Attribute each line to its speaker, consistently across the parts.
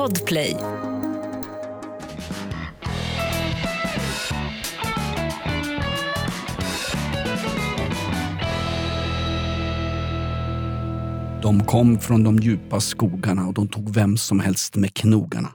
Speaker 1: Podplay.
Speaker 2: De kom från de djupa skogarna och de tog vem som helst med knogarna.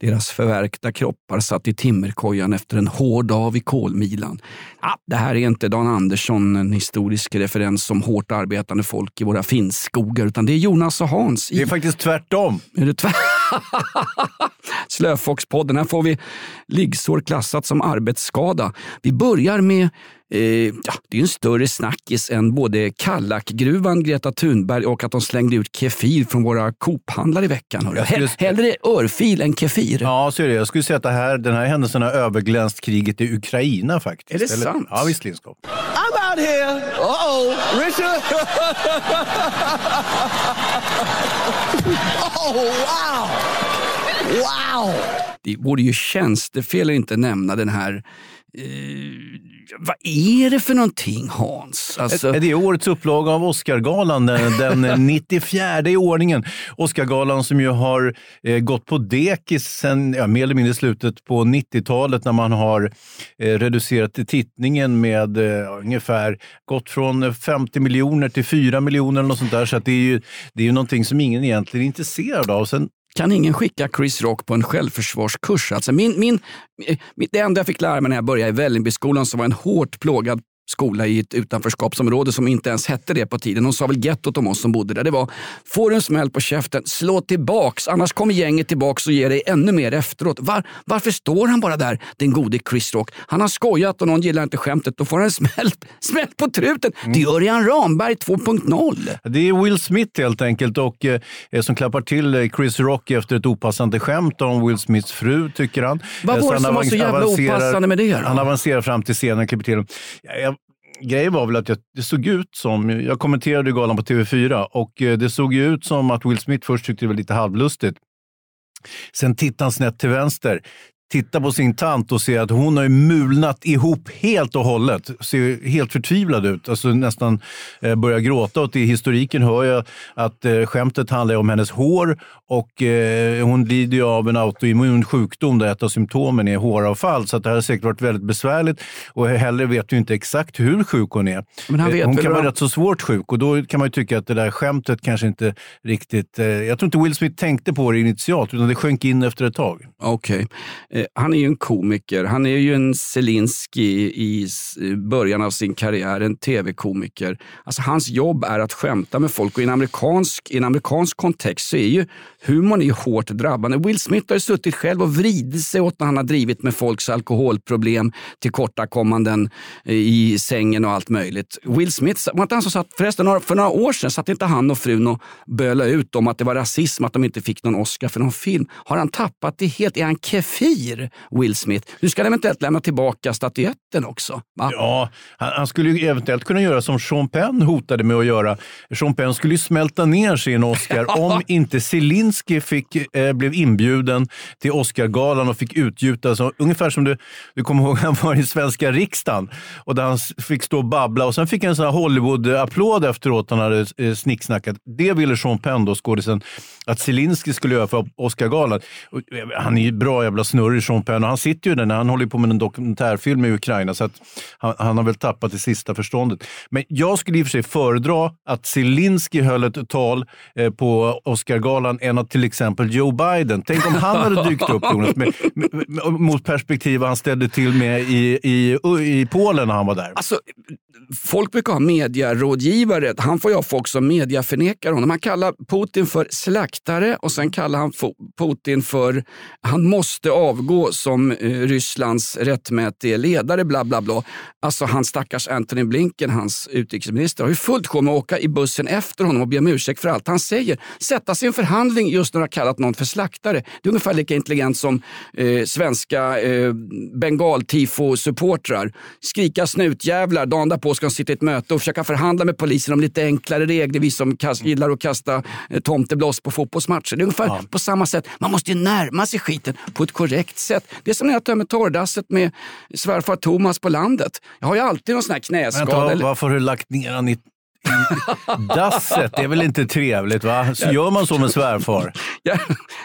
Speaker 2: Deras förvärkta kroppar satt i timmerkojan efter en hård dag i kolmilan. Ah, det här är inte Dan Andersson, en historisk referens som hårt arbetande folk i våra finnskogar, utan det är Jonas och Hans. I...
Speaker 3: Det är faktiskt tvärtom.
Speaker 2: Är det tvär... Slöfoxpodden, här får vi liggsår klassat som arbetsskada. Vi börjar med Eh, ja, det är en större snackis än både Kallakgruvan, Greta Thunberg och att de slängde ut Kefir från våra Coop-handlar i veckan. Skulle... Hellre örfil än Kefir.
Speaker 3: Ja, så är det. Jag skulle säga att det här, den här händelsen har överglänst kriget i Ukraina faktiskt.
Speaker 2: Är det Eller... sant?
Speaker 3: Ja, visst Lindskog.
Speaker 4: I'm out here! Uh-oh! Richard! oh, wow! Wow!
Speaker 2: Det vore ju tjänstefel att inte nämna den här Eh, vad är det för någonting Hans?
Speaker 3: Alltså... Det är årets upplaga av Oscargalan, den, den 94 i ordningen. Oscargalan som ju har eh, gått på dekis sen ja, mer eller mindre slutet på 90-talet när man har eh, reducerat tittningen med eh, ungefär gått från 50 miljoner till 4 miljoner eller något sånt där. Så det är ju det är ju någonting som ingen egentligen är intresserad av. Sen
Speaker 2: kan ingen skicka Chris Rock på en självförsvarskurs? Alltså min, eh, min, det enda jag fick lära mig när jag började i Vällingbyskolan som var en hårt plågad skola i ett utanförskapsområde som inte ens hette det på tiden. De sa väl gettot om oss som bodde där. Det var, får du en smäll på käften, slå tillbaks. Annars kommer gänget tillbaks och ger dig ännu mer efteråt. Var, varför står han bara där, den gode Chris Rock? Han har skojat och någon gillar inte skämtet. Då får han en smäll, smäll på truten. Mm. Det är Örjan Ramberg 2.0.
Speaker 3: Det är Will Smith helt enkelt och eh, som klappar till eh, Chris Rock efter ett opassande skämt om Will Smiths fru, tycker han.
Speaker 2: Vad var det som var så jävla opassande med det? Då?
Speaker 3: Han avancerar fram till scenen och klipper till. Jag, grejen var väl att jag, det såg ut som, jag kommenterade galan på TV4 och eh, det såg ut som att Will Smith först tyckte det var lite halvlustigt. Sen tittade han snett till vänster tittar på sin tant och ser att hon har mulnat ihop helt och hållet. Ser helt förtvivlad ut. Alltså nästan eh, börjar gråta. Och i historiken hör jag att eh, skämtet handlar om hennes hår och eh, hon lider av en autoimmun sjukdom där ett av symptomen är håravfall. Så det här har säkert varit väldigt besvärligt och heller vet vi inte exakt hur sjuk hon är. Men han vet hon kan vara rätt så svårt sjuk och då kan man tycka att det där skämtet kanske inte riktigt... jag tror inte Will Smith tänkte på det initialt utan det sjönk in efter ett tag.
Speaker 2: Okej. Okay. Eh, han är ju en komiker. Han är ju en Zelinski i eh, början av sin karriär, en tv-komiker. Alltså, hans jobb är att skämta med folk och i en amerikansk, i en amerikansk kontext så är ju humorn är hårt drabbande. Will Smith har ju suttit själv och vridit sig åt när han har drivit med folks alkoholproblem, tillkortakommanden eh, i sängen och allt möjligt. Will Smith, var inte han som satt, förresten för några år sedan satt inte han och frun och bölade ut om att det var rasism att de inte fick någon Oscar för någon film. Har han tappat det helt? Är han kefir, Will Smith? Nu ska han eventuellt lämna tillbaka statyetten också. Va?
Speaker 3: Ja, han, han skulle ju eventuellt kunna göra som Sean Penn hotade med att göra. Sean Penn skulle ju smälta ner sin Oscar om inte Zelensky fick, eh, blev inbjuden till Oscargalan och fick utgjuta, så, ungefär som du, du kommer ihåg han var i svenska riksdagen och där han fick stå och babbla och sen fick han en sån här Hollywood-applåd efteråt han hade eh, snicksnackat. Det ville Sean Penn, då, skådisen, att Zelensky skulle göra för Oscargalan. Eh, han är ju bra jävla snurrig, Sean Penn, och han sitter ju där, han håller på med en dokumentärfilm i Ukraina, så att han, han, har väl tappat det sista förståndet. Men jag skulle i och för sig föredra att Zelensky höll ett tal eh, på Oscargalan än att till exempel Joe Biden. Tänk om han hade dykt upp Jonas, med, med, med, mot perspektiv vad han ställde till med i, i, i Polen när han var där.
Speaker 2: Alltså, folk brukar ha mediarådgivare. Han får ju ha folk som mediaförnekar honom. Han kallar Putin för väktare och sen kallar han Putin för han måste avgå som eh, Rysslands rättmätige ledare. Bla, bla, bla. Alltså han stackars Antony Blinken, hans utrikesminister, har ju fullt sjå med att åka i bussen efter honom och be om ursäkt för allt han säger. Sätta sig i en förhandling just när han har kallat någon för slaktare. Det är ungefär lika intelligent som eh, svenska eh, bengal-tifo-supportrar. Skrika snutjävlar dagen därpå ska de sitta i ett möte och försöka förhandla med polisen om lite enklare regler. Vi som gillar att kasta eh, tomtebloss på fotbollsmatcher. Det är ungefär ja. på samma sätt. Man måste ju närma sig skiten på ett korrekt sätt. Det är som när jag tömmer torrdasset med svärfar Thomas på landet. Jag har ju alltid någon sån här knäskada.
Speaker 3: Vänta, varför har du lagt ner han i dasset, det är väl inte trevligt? va? Så gör man så med svärfar?
Speaker 2: Jag,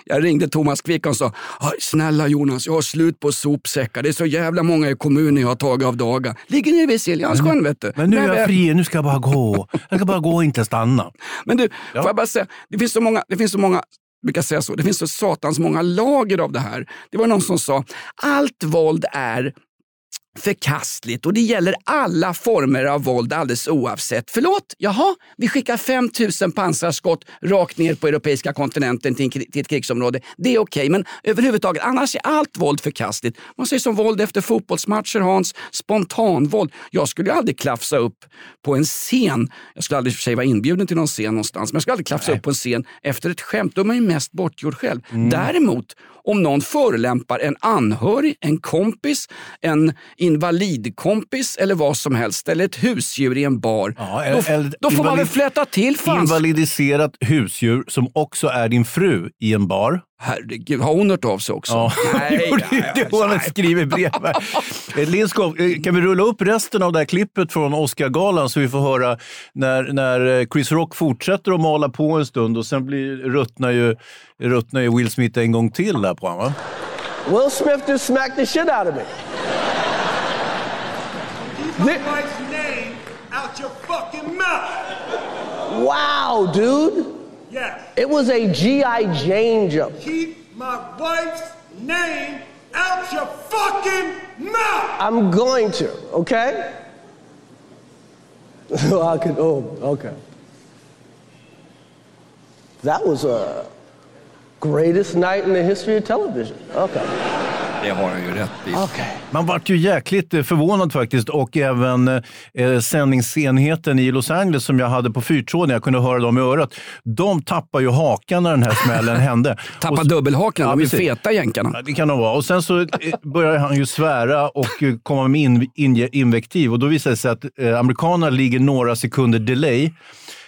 Speaker 2: Jag ringde Thomas Quick och sa, "Aj, snälla Jonas, jag har slut på sopsäckar. Det är så jävla många i kommunen jag har tagit av dagar. Ligger nere vid Siljansjön vet du.
Speaker 3: Men nu är
Speaker 2: Där
Speaker 3: jag fri, nu ska jag bara gå. Jag ska bara gå och inte stanna.
Speaker 2: Men du, får jag bara säga, det finns så många, det finns så många jag brukar säga så, det finns så satans många lager av det här. Det var någon som sa, allt våld är förkastligt och det gäller alla former av våld alldeles oavsett. Förlåt? Jaha, vi skickar 5000 pansarskott rakt ner på europeiska kontinenten till, till ett krigsområde. Det är okej, men överhuvudtaget annars är allt våld förkastligt. Man säger som våld efter fotbollsmatcher, Hans, spontanvåld. Jag skulle ju aldrig klafsa upp på en scen. Jag skulle aldrig för sig vara inbjuden till någon scen någonstans, men jag skulle aldrig klafsa upp på en scen efter ett skämt. Då är man ju mest bortgjord själv. Däremot, om någon förolämpar en anhörig, en kompis, en invalidkompis eller vad som helst, eller ett husdjur i en bar,
Speaker 3: Ja,
Speaker 2: då,
Speaker 3: eller
Speaker 2: då får man väl fläta till fans.
Speaker 3: Invalidiserat husdjur som också är din fru i en bar.
Speaker 2: Herregud, har hon hört av sig också?
Speaker 3: Ja,
Speaker 2: Nej,
Speaker 3: det hon har
Speaker 2: nej.
Speaker 3: skrivit brev här. Eh, Lindskov, eh, kan vi rulla upp resten av det här klippet från Oscargalan så vi får höra när, när eh, Chris Rock fortsätter att mala på en stund och sen blir, ruttnar, ju, ruttnar ju Will Smith en gång till där på honom. va?
Speaker 4: Will Smith just smacked the shit out of me.
Speaker 1: Keep my wife's name out your fucking mouth.
Speaker 4: Wow, dude.
Speaker 1: Yes.
Speaker 4: It was a G.I. Jane joke.
Speaker 1: Keep my wife's name out your fucking mouth.
Speaker 4: I'm going to, okay? I could, oh, okay. That was a greatest night in the history of television. Okay.
Speaker 2: Det har han ju rätt i.
Speaker 4: Okay.
Speaker 3: Man vart ju jäkligt eh, förvånad faktiskt och även eh, sändningsenheten i Los Angeles som jag hade på fyrtråden, jag kunde höra dem i örat. De tappar ju hakan när den här smällen hände.
Speaker 2: Tappa
Speaker 3: Och-
Speaker 2: dubbelhaken,
Speaker 3: Ja,
Speaker 2: de är
Speaker 3: precis.
Speaker 2: feta jänkarna.
Speaker 3: Ja, det kan de vara. Och sen så eh, börjar han ju svära och eh, komma med in, in, invektiv. Och då visar det sig att eh, amerikanerna ligger några sekunder delay.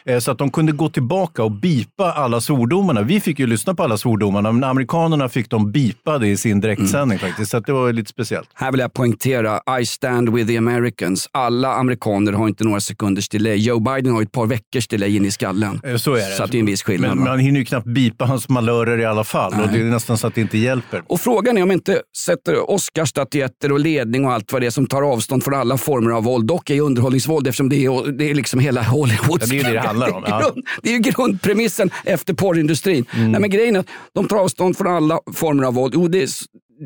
Speaker 3: Eh, så att de kunde gå tillbaka och bipa alla svordomarna. Vi fick ju lyssna på alla svordomarna, men amerikanerna fick dem bipade i sin direktsändning faktiskt. Så det var lite speciellt.
Speaker 2: Här vill jag poängtera, I stand with the Americans. Alla amerikaner har inte några sekunders delay. Joe Biden har ett par veckors delay in i skallen.
Speaker 3: Eh, Så är det.
Speaker 2: Så det är en viss skillnad.
Speaker 3: Men
Speaker 2: va?
Speaker 3: man hinner ju knappt bipa hans malörer i alla fall. Och det är nästan så att det inte hjälper.
Speaker 2: Och frågan är om inte sätter Oscarsstatyetter och ledning och allt vad det är som tar avstånd från alla former av våld. Dock är underhållningsvåld eftersom det är, det är liksom hela Hollywood.
Speaker 3: Ja, det är det handlar om,
Speaker 2: Det är,
Speaker 3: ja.
Speaker 2: grund, det är ju grundpremissen efter porrindustrin.
Speaker 3: Mm.
Speaker 2: Nej, men grejen är att de tar avstånd från alla former av våld. Jo, det, är-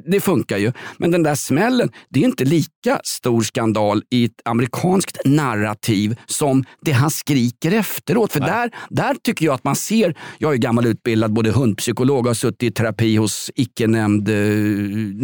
Speaker 2: det funkar ju. Men den där smällen, det är inte lika stor skandal i ett amerikanskt narrativ som det han skriker efteråt. För där, där tycker jag att man ser, jag är gammal utbildad både hundpsykolog och har suttit i terapi hos icke-nämnd, eh,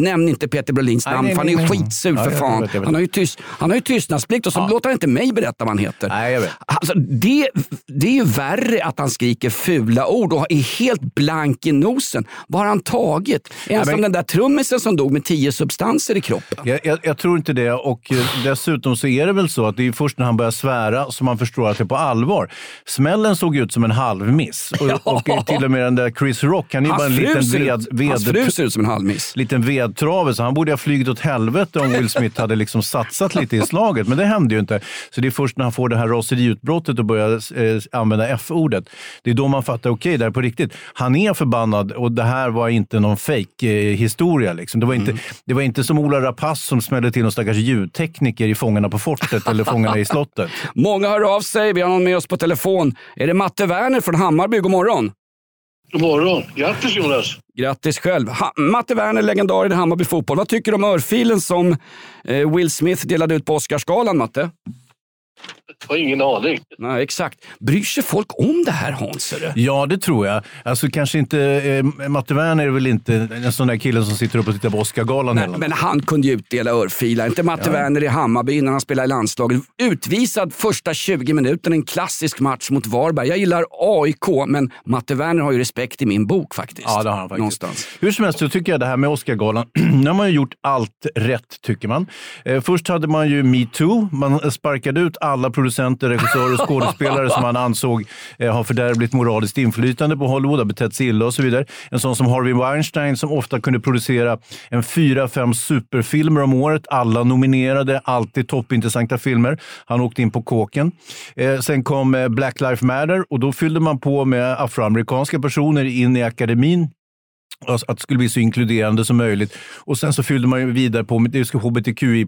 Speaker 2: nämn inte Peter Brolins
Speaker 3: Nej,
Speaker 2: namn
Speaker 3: nej,
Speaker 2: för han är skitsur
Speaker 3: Ja,
Speaker 2: för
Speaker 3: jag
Speaker 2: fan.
Speaker 3: vet, jag vet.
Speaker 2: Han har ju, tyst, han har ju tystnadsplikt och så låter han inte mig berätta vad han heter.
Speaker 3: Nej, jag vet.
Speaker 2: Alltså, det, det är ju värre att han skriker fula ord och är helt blank i nosen. Vad har han tagit? Som den där trummisen som dog med tio substanser i kroppen?
Speaker 3: Jag, jag, jag tror inte det. Och eh, dessutom så är det väl så att det är först när han börjar svära som man förstår att det är på allvar. Smällen såg ut som en halvmiss. Och, och eh, till och med den där Chris Rock, han är bara en
Speaker 2: Hans
Speaker 3: liten ved,
Speaker 2: hans fru
Speaker 3: ved,
Speaker 2: ser ut som en halvmiss.
Speaker 3: liten vedtrave, så han borde ha flugit åt helvete om Will Smith hade liksom satsat lite i slaget. Men det hände ju inte. Så det är först när han får det här raseriutbrottet och börjar eh, använda F-ordet. Det är då man fattar, okej, det här är på riktigt. Han är förbannad och det här var inte någon fake eh, historia liksom. det, var inte, det var inte som Ola Rapace som smällde till någon stackars ljudtekniker i Fångarna på fortet eller Fångarna i slottet.
Speaker 2: Många hör av sig. Vi har någon med oss på telefon. Är det Matte Werner från Hammarby? God morgon.
Speaker 5: God morgon. Grattis Jonas.
Speaker 2: Grattis själv. Ha Matte Werner, legendar i Hammarby fotboll. Vad tycker du om örfilen som eh, Will Smith delade ut på Oscarsgalan, Matte?
Speaker 5: Har ingen aning.
Speaker 2: Nej, exakt. Bryr sig folk om det här, Hans? är det?
Speaker 3: Ja, det tror jag. Alltså kanske inte, eh, Matte Werner är väl inte en sån där kille som sitter upp och tittar på Oscargalan hela
Speaker 2: Nej, men han kunde ju utdela örfilar. Inte Matte Werner i Hammarby innan han spelade i landslaget. Utvisad första 20 minuterna, en klassisk match mot Varberg. Jag gillar AIK, men Matte Werner har ju respekt i min bok faktiskt.
Speaker 3: Ja, det har han faktiskt.
Speaker 2: Någonstans.
Speaker 3: Hur som helst så tycker jag det här med Oscargalan, nu har man ju gjort allt rätt tycker man. Eh, först hade man ju metoo, man sparkade ut alla producenter, regissörer och skådespelare som han ansåg eh, har fördärvligt moraliskt inflytande på Hollywood, har betett sig illa och så vidare. En sån som Harvey Weinstein som ofta kunde producera en fyra, fem superfilmer om året, alla nominerade, alltid toppintressanta filmer. Han åkte in på kåken. Eh, sen kom eh, Black Lives Matter och då fyllde man på med afroamerikanska personer in i akademin att det skulle bli så inkluderande som möjligt. Och sen så fyllde man ju vidare på med det hbtqi+.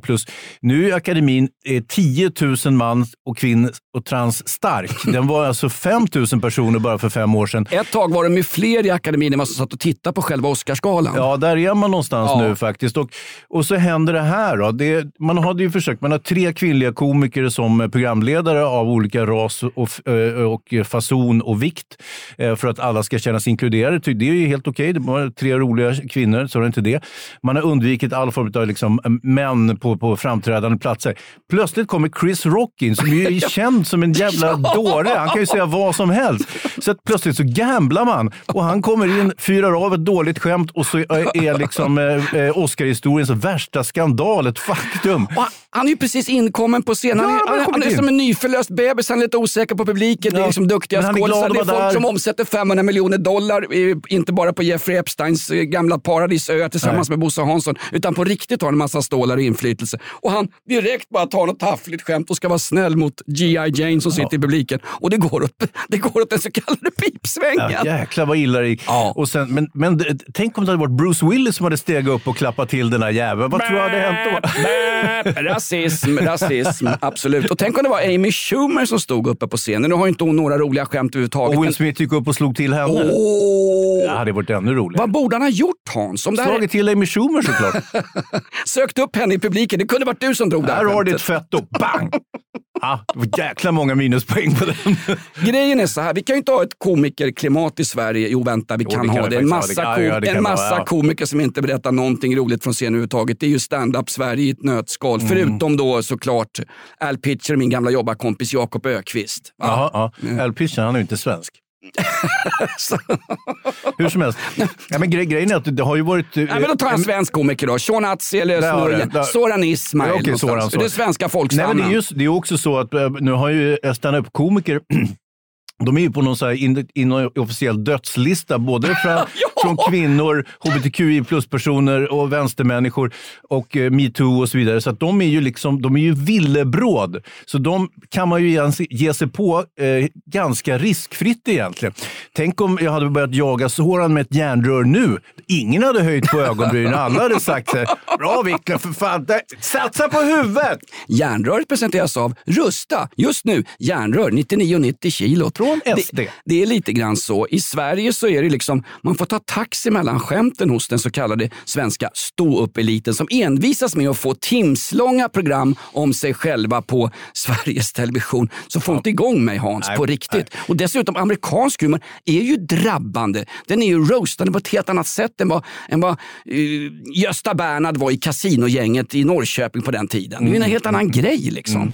Speaker 3: Nu är akademin eh, 10 000 man och kvinnor och trans stark. Den var alltså 5 000 personer bara för fem år sedan.
Speaker 2: Ett tag var de ju fler i akademin än vad som satt och tittade på själva Oscarsgalan.
Speaker 3: Ja, där är man någonstans
Speaker 2: Ja.
Speaker 3: nu faktiskt. Och, och så händer det här. Då. Det, man hade ju försökt, man har tre kvinnliga komiker som programledare av olika ras och, eh, och fason och vikt eh, för att alla ska kännas inkluderade. Det är ju helt okej. Det var tre roliga kvinnor, så är det inte det. Man har undvikit all form av liksom, män på, på framträdande platser. Plötsligt kommer Chris Rock in, som ju är känd som en jävla dåre. Han kan ju säga vad som helst. Så att plötsligt så gamblar man och han kommer in, fyrar av ett dåligt skämt och så är liksom eh, eh, Oscar-historiens värsta skandal ett faktum.
Speaker 2: Han, han är ju precis inkommen på scenen.
Speaker 3: Ja, han har
Speaker 2: han, han är som en nyförlöst bebis. Han är lite osäker på publiken. Det är
Speaker 3: Ja,
Speaker 2: liksom duktiga skådisar. Det är folk
Speaker 3: där.
Speaker 2: som omsätter 500 miljoner dollar. Inte bara på Jeffrey Epsteins eh, gamla paradisö tillsammans med Bosse Hansson. Utan på riktigt har en massa stålar och inflytelse. Och han direkt bara tar något taffligt skämt och ska vara snäll mot G.I. Jane som sitter i publiken. Och det går åt, det går åt den så kallade pipsvängen.
Speaker 3: Ja, jäklar vad illa det gick.
Speaker 2: Ja.
Speaker 3: Och sen, men, men tänk om det hade varit Bruce Willis som hade stegat upp och klappat till den här jäveln. Vad tror du hade hänt då?
Speaker 2: Bäp, rasism, rasism, absolut. Och tänk om det var Amy Schumer som stod uppe på scenen. Nu har ju inte hon några roliga skämt överhuvudtaget.
Speaker 3: Och Will Smith gick upp och slog till henne.
Speaker 2: Åh!
Speaker 3: Det hade varit ännu roligare.
Speaker 2: Vad borde han ha gjort Hans? Om det här
Speaker 3: Slagit till Amy Schumer såklart.
Speaker 2: sökt upp henne i publiken. Det kunde varit du som drog det
Speaker 3: Här
Speaker 2: här
Speaker 3: har du
Speaker 2: skämtet.
Speaker 3: fetto. Bang! Ah, det var jäkla många minuspoäng på den.
Speaker 2: Grejen är så här, vi kan ju inte ha ett komikerklimat i Sverige. Jo vänta, vi
Speaker 3: Jo,
Speaker 2: kan
Speaker 3: det kan
Speaker 2: ha det. En massa.
Speaker 3: Det- ja, ja, det kan
Speaker 2: en
Speaker 3: vi ha,
Speaker 2: massa
Speaker 3: ja.
Speaker 2: komiker som inte berättar någonting roligt från scenen överhuvudtaget. Det är ju stand-up Sverige i ett nötskal.
Speaker 3: Mm.
Speaker 2: Förutom då såklart Al Pitcher min gamla jobbarkompis Jakob Ökvist.
Speaker 3: Jaha, ja. Al Pitcher, han är ju inte svensk. Hur som helst. Ja, men gre grejen är att det har ju varit... eh,
Speaker 2: Ja, men då tar jag en svensk komiker då. Sean Atzi eller.
Speaker 3: Där-
Speaker 2: Soran Ismail.
Speaker 3: Ja,
Speaker 2: någonstans.
Speaker 3: Soran, Soran.
Speaker 2: Det är svenska
Speaker 3: Nej,
Speaker 2: folkstammen.
Speaker 3: men det, är just, det är också så att eh, nu har ju stand-up-komiker de är ju på någon så här in, inofficiell dödslista, både från, från kvinnor, hbtqi plus-personer och vänstermänniskor och eh, metoo och så vidare. Så de är ju liksom, de är ju villebråd. Så de kan man ju ge, sig på eh, ganska riskfritt egentligen. Tänk om jag hade börjat jaga Soran med ett järnrör nu. Ingen hade höjt på ögonbrynen. Alla hade sagt så bra Wiklund, för fan, där, satsa på huvudet!
Speaker 2: Järnröret presenteras av Rusta. Just nu, järnrör 99,90 kilo.
Speaker 3: Från SD.
Speaker 2: Det, det är lite grann så. I Sverige så är det liksom, man får ta taxi mellan skämten hos den så kallade svenska ståupp-eliten som envisas med att få timslånga program om sig själva på Sveriges Television. Så få inte igång mig Hans,
Speaker 3: Nej,
Speaker 2: på riktigt. Och dessutom, amerikansk humor är ju drabbande. Den är ju roastande på ett helt annat sätt än vad, än vad eh, Gösta Bernhard var i Casinogänget i Norrköping på den tiden. Det är ju en helt annan grej liksom.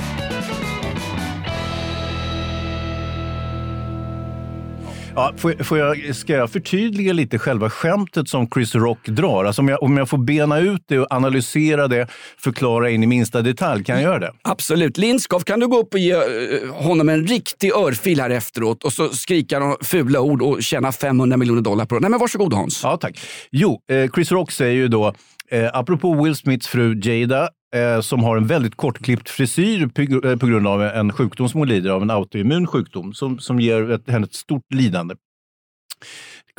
Speaker 3: Ja, får, får jag, ska jag förtydliga lite själva skämtet som Chris Rock drar? Alltså om, jag, om jag får bena ut det och analysera det, förklara in i minsta detalj, kan jag göra det?
Speaker 2: Absolut. Lindskov, kan du gå upp och ge eh, honom en riktig örfil här efteråt och så skrika några fula ord och tjäna 500 miljoner dollar på det? Nej men varsågod Hans.
Speaker 3: Ja, tack. Jo, eh, Chris Rock säger ju då, eh, apropå Will Smiths fru Jada, eh, som har en väldigt kortklippt frisyr på, eh, på grund av en sjukdom som hon lider av, en autoimmun sjukdom som, som ger ett, henne ett stort lidande.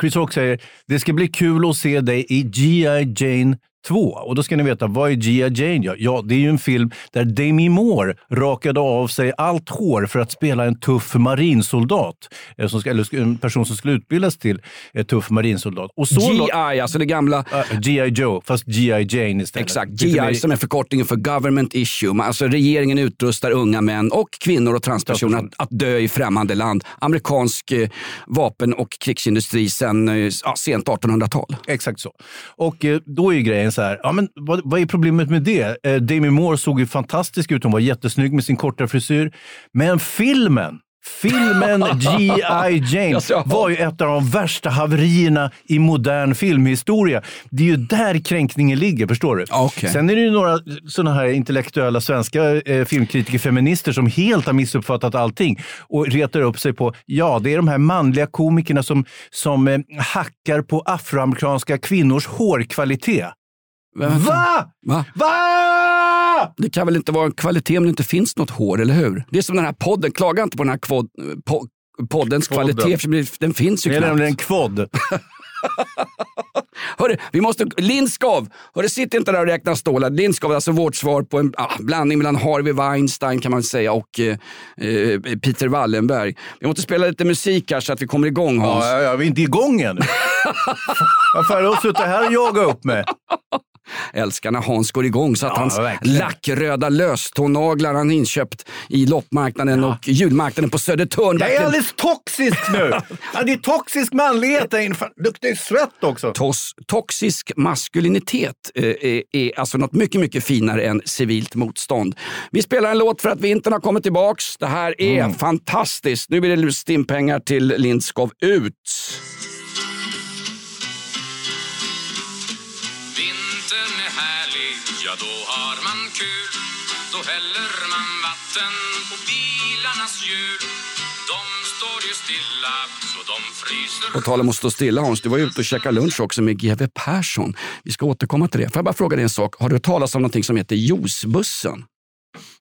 Speaker 3: Chris Rock säger, det ska bli kul att se dig i G.I. Jane 2. Och då ska ni veta, vad är G.I. Jane? Ja, det är ju en film där Demi Moore rakade av sig allt hår för att spela en tuff marinsoldat. eh, Som ska, eller en person som skulle utbildas till en tuff marinsoldat.
Speaker 2: GI, alltså det gamla...
Speaker 3: Uh, G.I. Joe, fast G.I. Jane istället.
Speaker 2: Exakt, GI som är förkortningen för government issue. Alltså regeringen utrustar unga män och kvinnor och transpersoner att, att dö i främmande land. Amerikansk eh, vapen och krigsindustri sedan eh, sent 1800-tal.
Speaker 3: Exakt så. Och eh, då är ju grejen så här, ja, men vad, vad är problemet med det? Eh, Demi Moore såg ju fantastisk ut, hon var jättesnygg med sin korta frisyr. Men filmen, filmen G.I. Jane var ju ett av de värsta haverierna i modern filmhistoria. Det är ju där kränkningen ligger, förstår du? Sen är det ju några sådana här intellektuella svenska eh, filmkritiker, feminister, som helt har missuppfattat allting och retar upp sig på, ja, det är de här manliga komikerna som, som eh, hackar på afroamerikanska kvinnors hårkvalitet. Va?
Speaker 2: Va?
Speaker 3: Va?
Speaker 2: Det kan väl inte vara en kvalitet om det inte finns något hår, eller hur? Det är som den här podden. Klaga inte på den här kvod, po, poddens
Speaker 3: Podden.
Speaker 2: kvalitet, för den finns ju
Speaker 3: Det är
Speaker 2: knappt.
Speaker 3: nämligen en kvodd.
Speaker 2: Hörru, vi måste... Lindskov! Hörru, sitt inte där och räkna stålar. Lindskov är alltså vårt svar på en ah, blandning mellan Harvey Weinstein kan man säga och eh, eh, Peter Wallenberg. Vi måste spela lite musik här så att vi kommer igång Hans.
Speaker 3: Ja, ja, ja, vi är inte igång ännu. Varför har jag suttit här och jagat upp mig?
Speaker 2: Älskar när Hans går igång så att
Speaker 3: Ja,
Speaker 2: hans
Speaker 3: verkligen.
Speaker 2: lackröda löstånaglar han inköpt i loppmarknaden och julmarknaden på Södertörn.
Speaker 3: Jag är alldeles toxisk nu! Ja, det är toxisk manlighet där inne. Luktar ju svett också.
Speaker 2: Tos, toxisk maskulinitet eh, är, är alltså något mycket, mycket finare än civilt motstånd. Vi spelar en låt för att vintern har kommit tillbaks. Det här är
Speaker 3: Mm.
Speaker 2: fantastiskt. Nu blir det stimpengar till Lindskov. Ut!
Speaker 6: Ja då har man kul Då häller man vatten på bilarnas hjul De står ju stilla så de fryser
Speaker 2: På tal om att stå stilla Hans, du var ute och käkade lunch också med GW Persson. Vi ska återkomma till det. Får jag bara fråga dig en sak? Har du hört talas om någonting som heter juicebussen?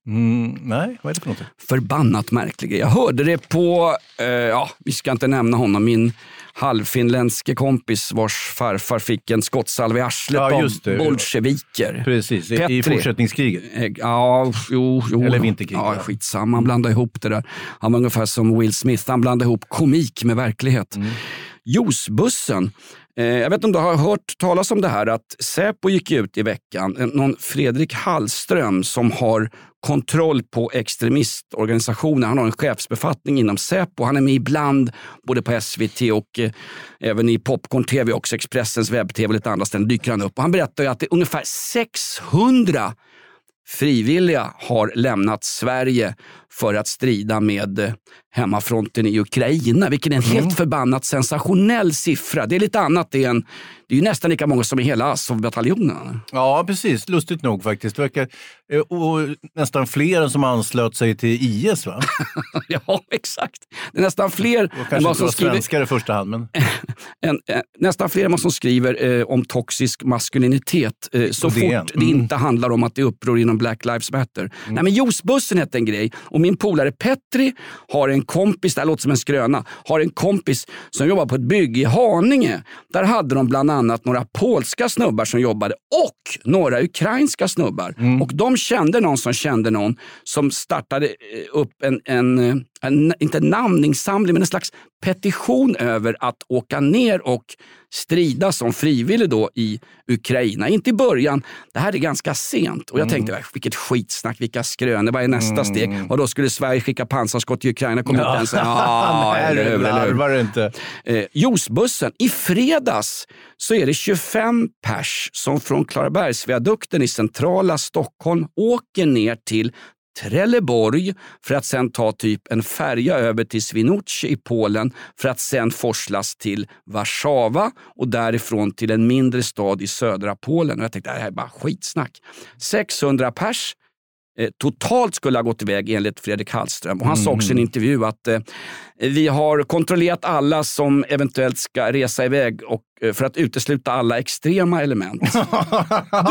Speaker 3: Mm, nej, vad är det för något?
Speaker 2: Förbannat märklig grej. Jag hörde det på, eh, ja, vi ska inte nämna honom, min halvfinländske kompis vars farfar fick en skottsalva i arslet
Speaker 3: Ja,
Speaker 2: av bolsjeviker.
Speaker 3: Precis, i, i
Speaker 2: Petri.
Speaker 3: fortsättningskriget.
Speaker 2: Eh, Ja, jo, jo.
Speaker 3: Eller vinterkriget.
Speaker 2: Ja, skitsamma, han blandade ihop det där. Han var ungefär som Will Smith, han blandade ihop komik med verklighet.
Speaker 3: Mm.
Speaker 2: Juicebussen. Eh, jag vet inte om du har hört talas om det här att Säpo gick ut i veckan, någon Fredrik Hallström som har kontroll på extremistorganisationer. Han har en chefsbefattning inom Säpo. Han är med ibland både på SVT och eh, även i Popcorn TV också, Expressens webb-tv och lite andra ställen dyker han upp. Och han berättar ju att det är ungefär 600 frivilliga har lämnat Sverige för att strida med eh, hemmafronten i Ukraina, vilket är en helt förbannat sensationell siffra. Det är lite annat, det är, en, det är ju nästan lika många som i hela Azov-bataljonen.
Speaker 3: Ja, precis. Lustigt nog faktiskt. Det verkar, eh, och nästan fler än som anslöt sig till IS, va?
Speaker 2: ja, exakt. Det är nästan fler
Speaker 3: Och
Speaker 2: än vad som skriver,
Speaker 3: svenskar i första hand, men...
Speaker 2: en, en, nästan fler än vad som skriver eh, om toxisk maskulinitet eh, så fort det
Speaker 3: Mm.
Speaker 2: inte handlar om att det är uppror inom Black Lives Matter. Nej, men juicebussen hette en grej och min polare Petri har en kompis, det här låter som en skröna, har en kompis som jobbar på ett bygge i Haninge. Där hade de bland annat några polska snubbar som jobbade och några ukrainska snubbar.
Speaker 3: Mm.
Speaker 2: Och de kände någon som kände någon som startade eh, upp en, en, eh, en inte en namninsamling, men en slags petition över att åka ner och strida som frivillig då i Ukraina. Inte i början, det här är ganska sent. Och jag
Speaker 3: Mm.
Speaker 2: tänkte, vilket skitsnack, vilka skrönor, vad är nästa steg? Och då skulle Sverige skicka pansarskott till Ukraina? Kommer inte ens... Ja,
Speaker 3: Nej,
Speaker 2: eller hur, eller hur?
Speaker 3: larvar inte.
Speaker 2: Eh, juicebussen. I fredags så är det 25 pers som från Klarabergsviadukten i centrala Stockholm åker ner till Trelleborg för att sen ta typ en färja över till Swinoujscie i Polen för att sen forslas till Warszawa och därifrån till en mindre stad i södra Polen. Och jag tänkte det här är bara skitsnack. 600 pers totalt skulle ha gått iväg enligt Fredrik Hallström. Och han sa också i en intervju att eh, vi har kontrollerat alla som eventuellt ska resa iväg och, eh, för att utesluta alla extrema element.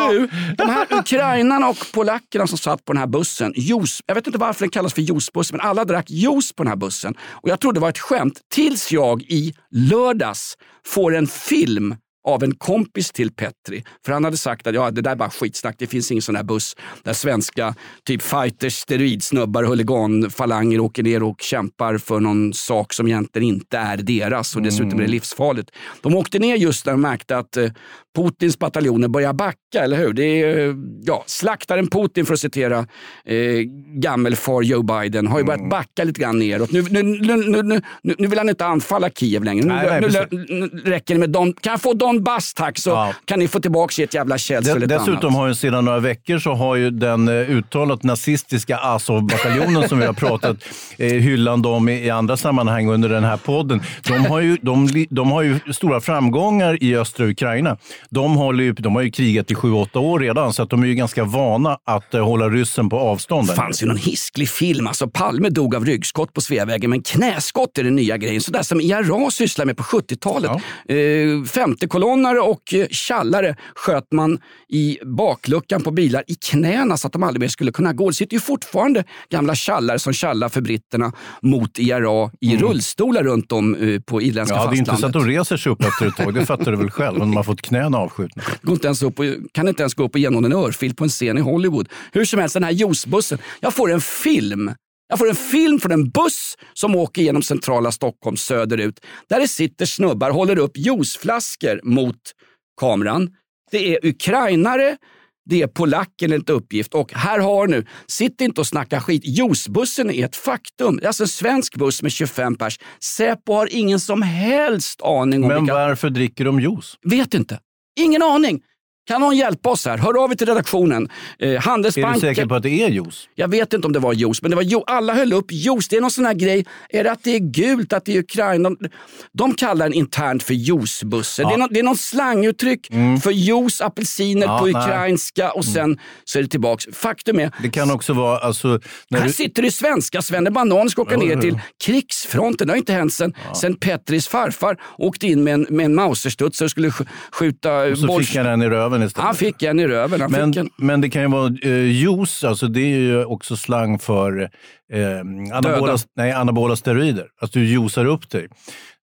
Speaker 2: du, de här ukrainarna och polackerna som satt på den här bussen, juice, jag vet inte varför den kallas för juicebuss, men alla drack juice på den här bussen. Och jag trodde det var ett skämt tills jag i lördags får en film av en kompis till Petri. För han hade sagt att ja, det där är bara skitsnack, det finns ingen sån här buss där svenska typ fighters, steroidsnubbar, huliganfalanger åker ner och kämpar för någon sak som egentligen inte är deras och dessutom är det livsfarligt. De åkte ner just när de märkte att eh, Putins bataljoner börjar backa, eller hur? Det är, eh, ja, slaktaren Putin, för att citera eh, gammelfar Joe Biden, har ju börjat backa lite grann neråt. Nu, nu, nu, nu, vill han inte anfalla Kiev längre. Nu, räcker det med Don, kan jag få Donbass tack så kan ni få tillbaka ert jävla käll
Speaker 3: Det,
Speaker 2: eller lite
Speaker 3: dessutom
Speaker 2: annat.
Speaker 3: har ju sedan några veckor så har ju den eh, uttalat nazistiska Azov-bataljonen som vi har pratat eh, hyllande om i, andra sammanhang under den här podden. De har ju, de, de har ju stora framgångar i östra Ukraina. De, håller ju, de har ju krigat i sju åtta år redan, så att de är ju ganska vana att eh, hålla ryssen på avstånd.
Speaker 2: Det fanns ju någon hisklig film. Alltså Palme dog av ryggskott på Sveavägen, men knäskott är den nya grejen. Sådär som IRA sysslar med på 70-talet. Eh, femtekolonnare och eh, tjallare sköt man i bakluckan på bilar i knäna så att de aldrig mer skulle kunna gå. Det sitter ju fortfarande gamla tjallare som tjallar för britterna mot IRA i rullstolar runt om eh, på irländska
Speaker 3: Ja, det är inte så
Speaker 2: fastlandet.
Speaker 3: att de reser sig upp efter ett tag. Det fattar du väl själv, om de har fått knäna avskjutna.
Speaker 2: Går inte ens upp och, kan inte ens gå upp och ge någon en örfil på en scen i Hollywood. Hur som helst, den här juicebussen. Jag får en film. Jag får en film från en buss som åker genom centrala Stockholm söderut. Där det sitter snubbar och håller upp juiceflaskor mot kameran. Det är ukrainare, det är polacker enligt uppgift. Och här har nu, sitt inte och snacka skit. Juicebussen är ett faktum. Det är alltså en svensk buss med 25 pers. Säpo har ingen som helst aning om
Speaker 3: Men
Speaker 2: vilka...
Speaker 3: varför dricker de juice?
Speaker 2: Vet inte. Ingen aning. Kan någon hjälpa oss här? Hör av er till redaktionen. Eh,
Speaker 3: Är
Speaker 2: Handelsbanken.
Speaker 3: du säker på att det är juice?
Speaker 2: Jag vet inte om det var juice, men det var jo- alla höll upp juice. Det är någon sån här grej. Är det att det är gult, att det är Ukraina? De, de kallar den internt för juicebussen.
Speaker 3: Ja.
Speaker 2: Det, är någon, det är någon slanguttryck för juice, apelsiner
Speaker 3: Ja,
Speaker 2: på
Speaker 3: nej.
Speaker 2: ukrainska och sen så är det tillbaks. Faktum är,
Speaker 3: Det kan också vara... Alltså,
Speaker 2: här
Speaker 3: du,
Speaker 2: sitter det svenska Svenne Banan ska åka ner till krigsfronten. Det har inte hänt sen, sen Petris farfar åkte in med en, med en mauserstudsare och skulle sk- skjuta
Speaker 3: och så
Speaker 2: boll-
Speaker 3: fick han den i röven istället.
Speaker 2: Han fick en i röven. Han
Speaker 3: Men,
Speaker 2: fick en.
Speaker 3: men det kan ju vara eh, juice, alltså det är ju också slang för eh, anabola, nej, anabola steroider. Att du juicar upp dig.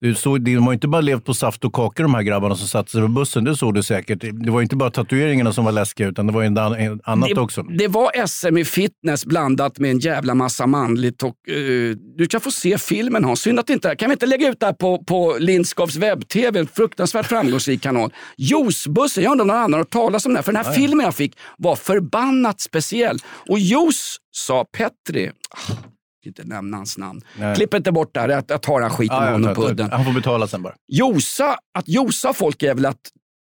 Speaker 3: Du såg, de har inte bara levt på saft och kakor de här grabbarna som satte sig på bussen, det såg du säkert. Det var inte bara tatueringarna som var läskiga utan det var en, en annat
Speaker 2: det,
Speaker 3: också.
Speaker 2: Det var SM i fitness blandat med en jävla massa manligt. Och, eh, du kan få se filmen Hans. Synd att inte Kan vi inte lägga ut det här på, på Lindskaps webb-tv? En fruktansvärt framgångsrik kanal. Juicebussen, jag undrar om någon annan har hört talas om den här. För den här
Speaker 3: ja.
Speaker 2: filmen jag fick var förbannat speciell. Och juice, sa Petri. Ah, inte nämna hans namn.
Speaker 3: Nej.
Speaker 2: Klipp inte bort det här, jag, jag tar den skiten med honom på udden.
Speaker 3: Han får betala sen bara.
Speaker 2: Josa, att josa folk är väl att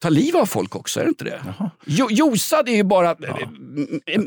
Speaker 2: ta liv av folk också, är det inte det? Jo, josa det är ju bara ja.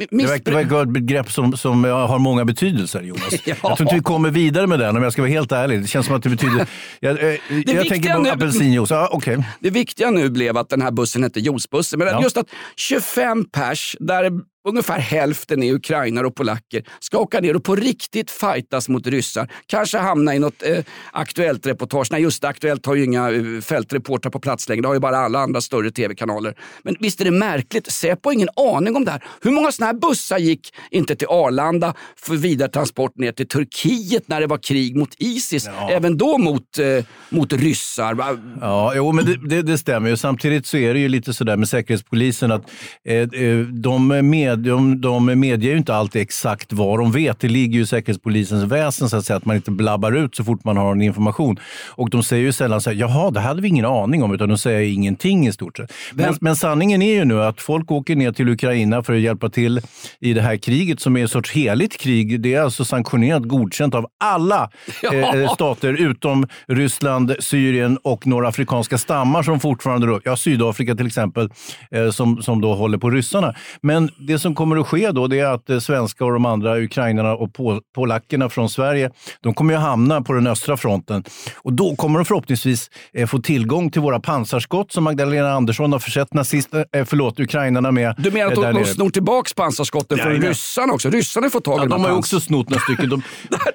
Speaker 3: Det verkar vara ett begrepp som, som eh, har många betydelser, Jonas.
Speaker 2: Ja.
Speaker 3: Jag tror inte vi kommer vidare med den om jag ska vara helt ärlig. Det känns som att det betyder... Jag, eh, jag
Speaker 2: viktiga
Speaker 3: tänker på
Speaker 2: nu-
Speaker 3: apelsinjuice. Ja, okej.
Speaker 2: Det viktiga nu blev att den här bussen hette juicebussen. Men
Speaker 3: Ja.
Speaker 2: just att 25 pers, där ungefär hälften är ukrainare och polacker, ska åka ner och på riktigt fightas mot ryssar. Kanske hamna i något eh, aktuellt reportage. Nej, just det, Aktuellt har ju inga eh, fältreportrar på plats längre. Det har ju bara alla andra större tv-kanaler. Men visst är det märkligt? Säpo har ingen aning om det här. Hur många sådana här bussar gick inte till Arlanda för vidare transport ner till Turkiet när det var krig mot Isis? Även då mot, eh, mot ryssar.
Speaker 3: Ja, jo, men det, det, det stämmer ju. Samtidigt så är det ju lite sådär med Säkerhetspolisen att eh, eh, de, med, de, de medger ju inte alltid exakt vad de vet. Det ligger ju i Säkerhetspolisens väsen så att säga att man inte blabbar ut så fort man har en information. Och de säger ju sällan så här, jaha, det hade vi ingen aning om, utan de säger ingenting i stort sett. Men, men sanningen är ju nu att folk åker ner till Ukraina för att hjälpa till i det här kriget som är en sorts heligt krig. Det är alltså sanktionerat, godkänt av alla
Speaker 2: Ja.
Speaker 3: eh, stater utom Ryssland, Syrien och några afrikanska stammar som fortfarande, ja Sydafrika till exempel, eh, som, som då håller på ryssarna. Men det som kommer att ske då det är att eh, svenska och de andra ukrainarna och pol polackerna från Sverige, de kommer ju hamna på den östra fronten. Och då kommer de förhoppningsvis eh, få tillgång till våra pansarskott som Magdalena Andersson har försett nazister, eh, förlåt, ukrainarna med.
Speaker 2: Du menar att de, de snor tillbaka pansarskotten från ryssarna också? Ryssarna får tag i
Speaker 3: Ja, de har ju
Speaker 2: pans-
Speaker 3: också snott några stycken. De,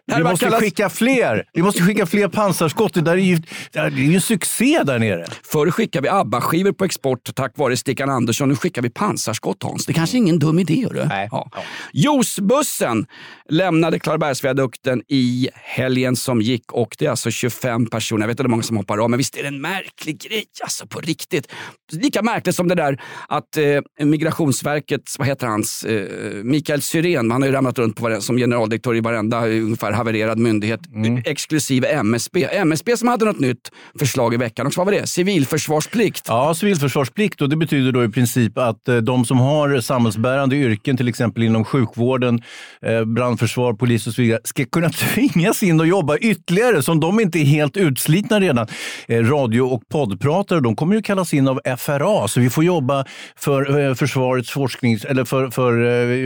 Speaker 3: vi måste
Speaker 2: kallas-
Speaker 3: skicka fler. Vi måste skicka fler pansarskott. Det, där är ju, det är ju en succé där nere.
Speaker 2: Förr skickade vi ABBA-skivor på export tack vare Stickan Andersson. Nu skickar vi pansarskott Hans. Det kanske ingen dum idé. Hörru. Ja. Juicebussen lämnade Klarabergsviadukten i helgen som gick och det är alltså 25 personer. Jag vet inte hur många som hoppar av, men visst är det en märklig grej alltså på riktigt. Lika märkligt som det där att eh, Migrationsverkets, vad heter hans, eh, Mikael Syrén, han har ju ramlat runt på varenda, som generaldirektör i varenda eh, ungefär havererad myndighet, exklusive MSB. MSB som hade något nytt förslag i veckan också. Vad var det? Civilförsvarsplikt.
Speaker 3: Ja, civilförsvarsplikt och det betyder då i princip att eh, de som har samhällsbärande yrken, till exempel inom sjukvården, eh, brandförsvar, polis och så vidare, ska kunna tvingas in och jobba ytterligare som de inte är helt utslitna redan. Eh, Radio och poddpratare, de kommer ju kallas in av FRA, så vi får jobba för eh, försvarets forsknings... Eller för, för,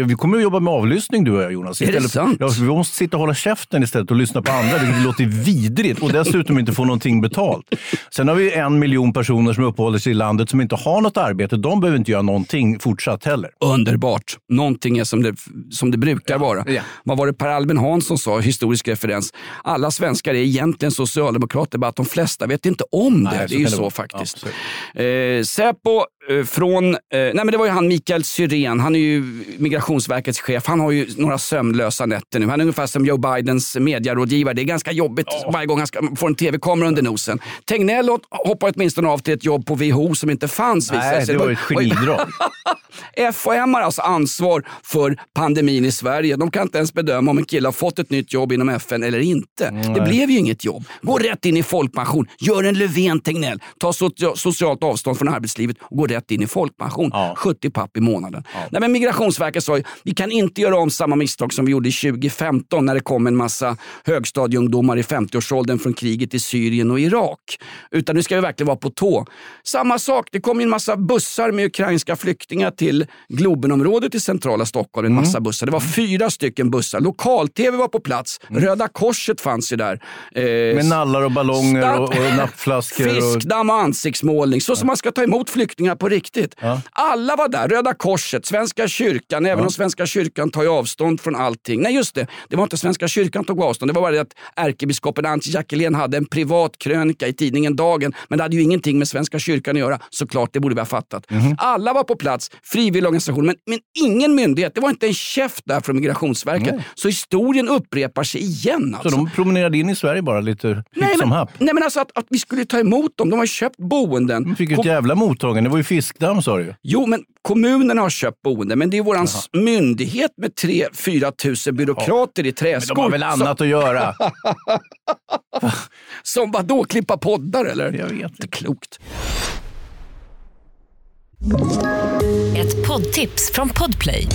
Speaker 3: vi kommer att jobba med avlyssning du och jag Jonas.
Speaker 2: Är det
Speaker 3: Istället för-
Speaker 2: sant?
Speaker 3: Ja, vi måste sitta och hålla käften istället och lyssna på andra, vilket låter vidrigt och dessutom inte få någonting betalt. Sen har vi en miljon personer som uppehåller sig i landet som inte har något arbete. De behöver inte göra någonting fortsatt heller.
Speaker 2: Underbart. Någonting är som det, som det brukar vara.
Speaker 3: ja.
Speaker 2: Vad var det Per Albin Hansson sa, historisk referens? Alla svenskar är egentligen socialdemokrater, bara att de flesta vet inte om det.
Speaker 3: Nej,
Speaker 2: det är ju så faktiskt. eh, Säpo eh, från, eh, nej men det var ju han Mikael Syrén, han är ju Migrationsverkets chef. Han har ju några sömnlösa nätter nu. Han är ungefär som Joe Bidens medierådgivare. Det är ganska jobbigt varje gång han ska, får en tv-kamera under nosen. Tegnell hoppar åtminstone av till ett jobb på WHO som inte fanns.
Speaker 3: Nej, det var ett genidrag.
Speaker 2: FHM har alltså ansvar för pandemin i Sverige. De kan inte ens bedöma om en kille har fått ett nytt jobb inom FN eller inte. Det blev ju inget jobb. Gå rätt in i folkpension. Gör en Löfven Tegnell. Ta socia- socialt avstånd från arbetslivet och gå rätt in i folkpension. 70 papp i månaden. Nej, men Migrationsverket sa ju vi kan inte göra om samma misstag som vi gjorde 2015 när det kom en massa högstadieungdomar i 50-årsåldern från kriget i Syrien och Irak. Utan nu ska vi verkligen vara på tå. Samma sak, det kom ju en massa bussar med ukrainska flyktingar till Globenområdet i centrala Stockholm. En massa bussar. Det var fyra stycken bussar. Lokal-tv var på plats. Röda Korset fanns ju där. Eh,
Speaker 3: Med nallar och ballonger och, och nappflaskor.
Speaker 2: Fiskdamm och ansiktsmålning. Så som man ska ta emot flyktingar på riktigt. Alla var där. Röda Korset, Svenska kyrkan. Även om Svenska kyrkan tar avstånd från allting. Nej just det, det var inte Svenska kyrkan tog avstånd. Det var bara det att ärkebiskopen Antje Jackelén hade en privat krönika i tidningen Dagen. Men det hade ju ingenting med Svenska kyrkan att göra. Såklart, det borde vi ha fattat. Alla var på plats, frivilliga organisationer. Men, men ingen myndighet. Det var inte en käft där från Migrationsverket. Så historien upprepar sig igen. Alltså.
Speaker 3: Så de promenerade in i Sverige bara lite hipp som happ.
Speaker 2: nej men alltså att, att vi skulle ta emot dem. De har köpt boenden.
Speaker 3: De fick ett jävla mottagande. Det var ju fiskdamm sa du.
Speaker 2: Jo, men kommunerna har köpt boenden. Men det är våran s- myndighet med 3-4 tusen byråkrater i träskor.
Speaker 3: Men de har väl annat att göra?
Speaker 2: Som, som vadå, klippa poddar eller?
Speaker 3: Jag vet
Speaker 2: inte. Klokt.
Speaker 7: Ett poddtips från Podplay.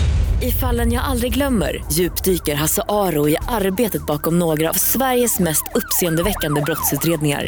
Speaker 7: I fallen jag aldrig glömmer djupdyker Hasse Aro i arbetet bakom några av Sveriges mest uppseendeväckande brottsutredningar.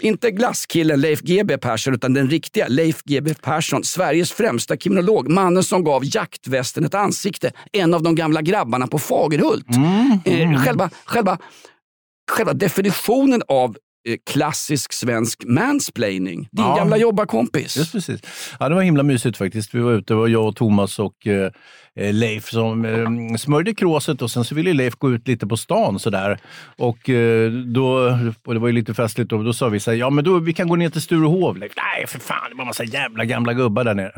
Speaker 2: Inte glasskillen Leif GW Persson, utan den riktiga Leif GW Persson. Sveriges främsta kriminolog. Mannen som gav jaktvästen ett ansikte. En av de gamla grabbarna på Fagerhult. Eh, själva, själva, själva definitionen av eh, klassisk svensk mansplaining. Din
Speaker 3: Ja.
Speaker 2: gamla jobbarkompis.
Speaker 3: Just precis. Ja, det var himla mysigt faktiskt. Vi var ute, det var jag och Thomas och eh, Leif som eh, smörjde kråset och sen så ville Leif gå ut lite på stan sådär. Och eh, då, och det var ju lite festligt och då sa vi så här, ja men då, vi kan gå ner till Sturehov. Leif, nej för fan, det var en massa jävla gamla gubbar där nere.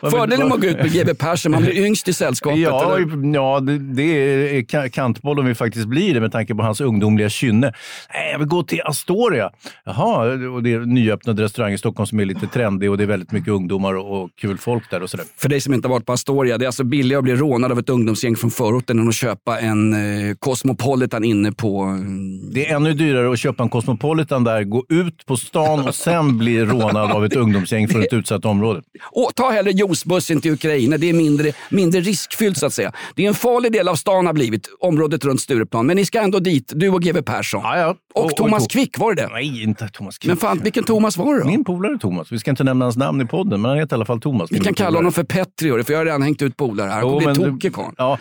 Speaker 2: Fördelen med att gå ut med GW Persson, man blir yngst i sällskapet.
Speaker 3: Ja,
Speaker 2: eller?
Speaker 3: ja det, det är ka- kantboll om vi faktiskt blir det med tanke på hans ungdomliga kynne. Nej, jag vill gå till Astoria. Jaha, och det är en nyöppnad restaurang i Stockholm som är lite trendig och det är väldigt mycket ungdomar och, och kul folk där och sådär.
Speaker 2: För dig som inte har varit på Astoria, det är alltså billigare att bli rånad av ett ungdomsgäng från förorten än att köpa en eh, Cosmopolitan inne på... mm,
Speaker 3: Det är ännu dyrare att köpa en Cosmopolitan där, gå ut på stan och sen bli rånad av ett ungdomsgäng från ett utsatt område.
Speaker 2: Och ta hellre juicebussen till Ukraina, det är mindre, mindre riskfyllt så att säga. Det är en farlig del av stan har blivit, området runt Stureplan. Men ni ska ändå dit, du och GW Persson. Och,
Speaker 3: Och-
Speaker 2: Thomas
Speaker 3: och-
Speaker 2: Quick, var det det?
Speaker 3: Nej, inte Thomas Quick.
Speaker 2: Men fan, vilken Thomas var det då?
Speaker 3: Min polare Thomas. Vi ska inte nämna hans namn i podden, men han heter i alla fall Thomas.
Speaker 2: Vi kan kalla honom för Petri, för jag har redan hängt ut polare här. Han kommer bli tokig karln.
Speaker 3: Ja,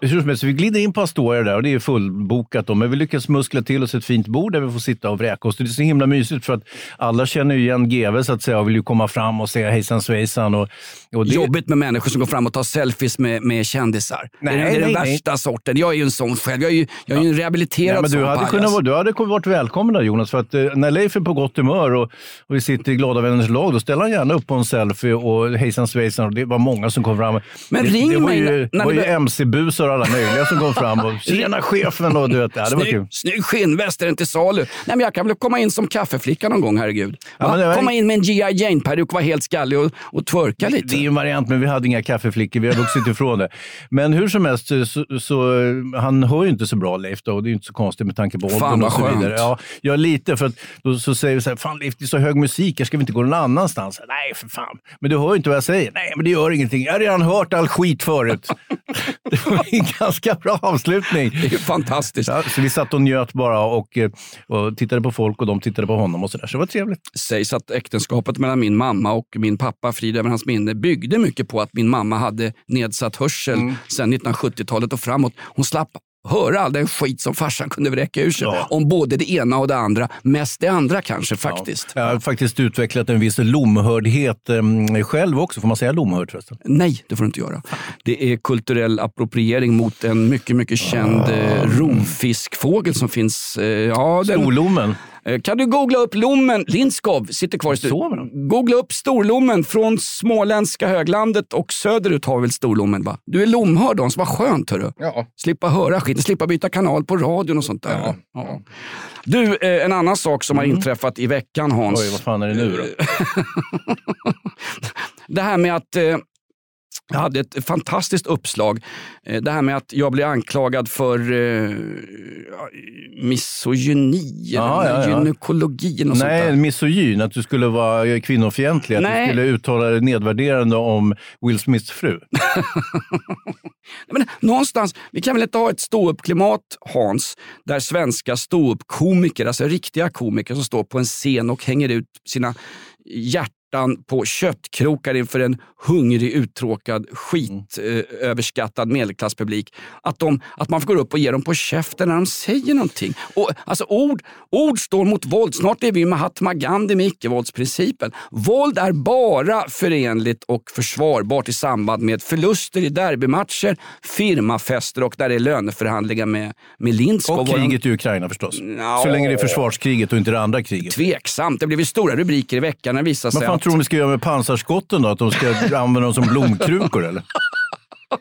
Speaker 3: hur som helst, vi glider in på Astoria där och det är fullbokat. Då, men vi lyckas muskla till oss ett fint bord där vi får sitta och vräka oss. Det är så himla mysigt för att alla känner ju igen GW så att säga och vill ju komma fram och säga hejsan svejsan. Och, och det,
Speaker 2: Jobbigt med människor som går fram och tar selfies med, med kändisar.
Speaker 3: Nej,
Speaker 2: det är, den
Speaker 3: nej, nej.
Speaker 2: värsta sorten. Jag är ju en sån själv. Jag är ju, jag är ju en rehabiliterad
Speaker 3: Ja, men du, hade
Speaker 2: pajas.
Speaker 3: kunnat, vara- du hade varit välkommen där Jonas, för att eh, när Leif är på gott humör och, och vi sitter i Glada Vänners lag, då ställer han gärna upp på en selfie och hejsan svejsan. Och det var många som kom fram.
Speaker 2: Men
Speaker 3: det,
Speaker 2: ring
Speaker 3: det var
Speaker 2: mig
Speaker 3: ju,
Speaker 2: när- när
Speaker 3: det var
Speaker 2: det
Speaker 3: ju MC-busar och alla möjliga som kom fram. Och, Tjena chefen! Och, du vet, ja, det var kul.
Speaker 2: Snygg, skinnväst, är den till salu? Nej, men jag kan väl komma in som kaffeflicka någon gång, herregud.
Speaker 3: Ja, det var-
Speaker 2: Komma in med en G.I. Jane-peruk, vara helt skallig och, och twerka lite.
Speaker 3: Det är ju en variant, men vi hade inga kaffeflickor. Vi har vuxit ifrån det. Men hur som helst, så, så, så, han hör ju inte så bra Leif då, och det är ju inte så konstigt med tanke på åldern och så vidare.
Speaker 2: skönt.
Speaker 3: Ja, ja, lite. För att då så säger vi så här, fan Leif, det är så hög musik, här ska vi inte gå någon annanstans? Nej, för fan. Men du hör ju inte vad jag säger. Nej, men det gör ingenting. Jag har redan hört all skit förut. det var en ganska bra avslutning.
Speaker 2: Det är fantastiskt.
Speaker 3: Ja, så vi satt och njöt bara och, eh, och tittade på folk och de tittade på honom och så där. Så det var trevligt.
Speaker 2: sägs att äktenskapet mellan min mamma och min pappa, frid över hans minne, byggde mycket på att min mamma hade nedsatt hörsel
Speaker 3: Mm.
Speaker 2: sedan 1970-talet och framåt. Hon slapp höra all den skit som farsan kunde vräka ur sig
Speaker 3: Ja.
Speaker 2: om både det ena och det andra. Mest det andra kanske faktiskt.
Speaker 3: Jag har faktiskt utvecklat en viss lomhördhet eh, själv också. Får man säga lomhörd förresten?
Speaker 2: Nej, det får du inte göra. Det är kulturell appropriering mot en mycket, mycket känd eh, rovfiskfågel som finns. Eh, ja, den,
Speaker 3: Storlommen.
Speaker 2: Eh, Kan du googla upp lommen? Lindskov sitter kvar i studion. Googla upp storlommen från småländska höglandet och söderut har vi väl storlommen va? Du är lomhörd Hans, vad skönt hörru.
Speaker 3: Ja.
Speaker 2: Slippa höra skiten, slippa byta kanal på radion och sånt där. Ja. Du, eh, en annan sak som har inträffat i veckan Hans.
Speaker 3: Oj, vad fan är det nu då?
Speaker 2: Det här med att eh, jag hade ett fantastiskt uppslag. Eh, Det här med att jag blir anklagad för eh, misogyni,
Speaker 3: Ja,
Speaker 2: eller
Speaker 3: ja,
Speaker 2: gynekologi eller något sånt
Speaker 3: Nej,
Speaker 2: där.
Speaker 3: misogyn, att du skulle vara kvinnofientlig. Att
Speaker 2: Nej.
Speaker 3: du skulle uttala dig nedvärderande om Will Smiths fru.
Speaker 2: Men någonstans, vi kan väl inte ha ett ståuppklimat Hans, där svenska ståuppkomiker, alltså riktiga komiker som står på en scen och hänger ut sina hjärtan på köttkrokar inför en hungrig, uttråkad, skit eh, överskattad medelklasspublik. Att, de, att man får gå upp och ge dem på käften när de säger någonting. Och, alltså, ord, ord står mot våld. Snart är vi Mahatma Gandhi med icke-våldsprincipen. Våld är bara förenligt och försvarbart i samband med förluster i derbymatcher, firmafester och där det är löneförhandlingar med, med Lindskov.
Speaker 3: Och kriget i Ukraina förstås. Så länge det är försvarskriget och inte det andra kriget.
Speaker 2: Tveksamt. Det blev ju stora rubriker i veckan när det visade sig att
Speaker 3: tror du de ska göra med pansarskotten då? Att de ska använda dem som blomkrukor eller?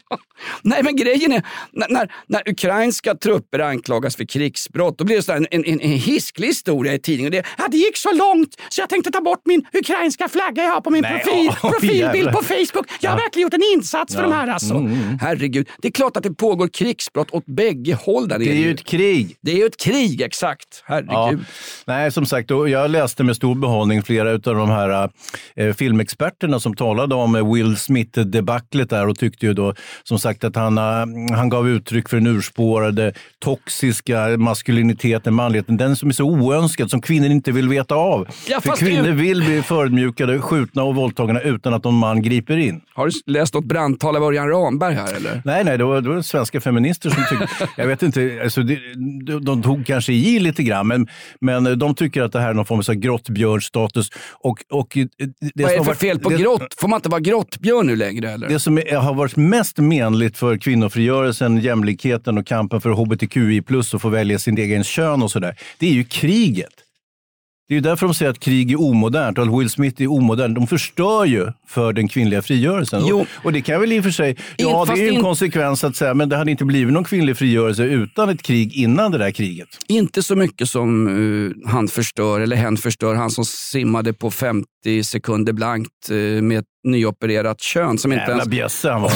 Speaker 2: Nej, men grejen är, när, när, när ukrainska trupper anklagas för krigsbrott, då blir det så en, en, en hisklig historia i tidningen. Det, ja, det gick så långt så jag tänkte ta bort min ukrainska flagga jag har på min
Speaker 3: Nej,
Speaker 2: profil,
Speaker 3: oj,
Speaker 2: profilbild
Speaker 3: jävlar.
Speaker 2: på Facebook. Jag har
Speaker 3: Ja.
Speaker 2: verkligen gjort en insats för
Speaker 3: Ja.
Speaker 2: de här alltså.
Speaker 3: Mm, mm.
Speaker 2: Herregud, det är klart att det pågår krigsbrott åt bägge håll där
Speaker 3: Det är ju ett krig.
Speaker 2: Det är ju ett krig, exakt. Herregud.
Speaker 3: Ja. Nej, som sagt, jag läste med stor behållning flera av de här eh, filmexperterna som talade om Will Smith-debaclet där och tyckte ju då som sagt att han, eh, han gav uttryck för den urspårade, toxiska maskuliniteten, manligheten. Den som är så oönskad, som kvinnor inte vill veta av.
Speaker 2: Ja,
Speaker 3: för kvinnor
Speaker 2: det-
Speaker 3: vill bli förödmjukade, skjutna och våldtagna utan att någon man griper in.
Speaker 2: Har du läst något brandtal av Örjan Ramberg här eller?
Speaker 3: Nej, nej, det var, det var svenska feminister som tyckte... jag vet inte, alltså det, de, de tog kanske i lite grann, men, men de tycker att det här är någon form av grottbjörnstatus. Och, och det
Speaker 2: Vad är det för fel
Speaker 3: varit-
Speaker 2: på
Speaker 3: det-
Speaker 2: grott? Får man inte vara grottbjörn nu längre eller?
Speaker 3: Det som är, har varit mest menligt för kvinnofrigörelsen, jämlikheten och kampen för hbtqi plus och få välja sin egen kön och sådär, det är ju kriget. Det är ju därför de säger att krig är omodernt och att Will Smith är omodern. De förstör ju för den kvinnliga frigörelsen.
Speaker 2: Jo.
Speaker 3: Och, det kan väl i och för sig, ja
Speaker 2: In-
Speaker 3: det är ju en konsekvens att säga, men det hade inte blivit någon kvinnlig frigörelse utan ett krig innan det där kriget.
Speaker 2: Inte så mycket som eh, han förstör, eller hen förstör, han som simmade på 50 sekunder blankt eh, med nyopererat kön. Som inte
Speaker 3: Jävla
Speaker 2: ens...
Speaker 3: bjässe han var.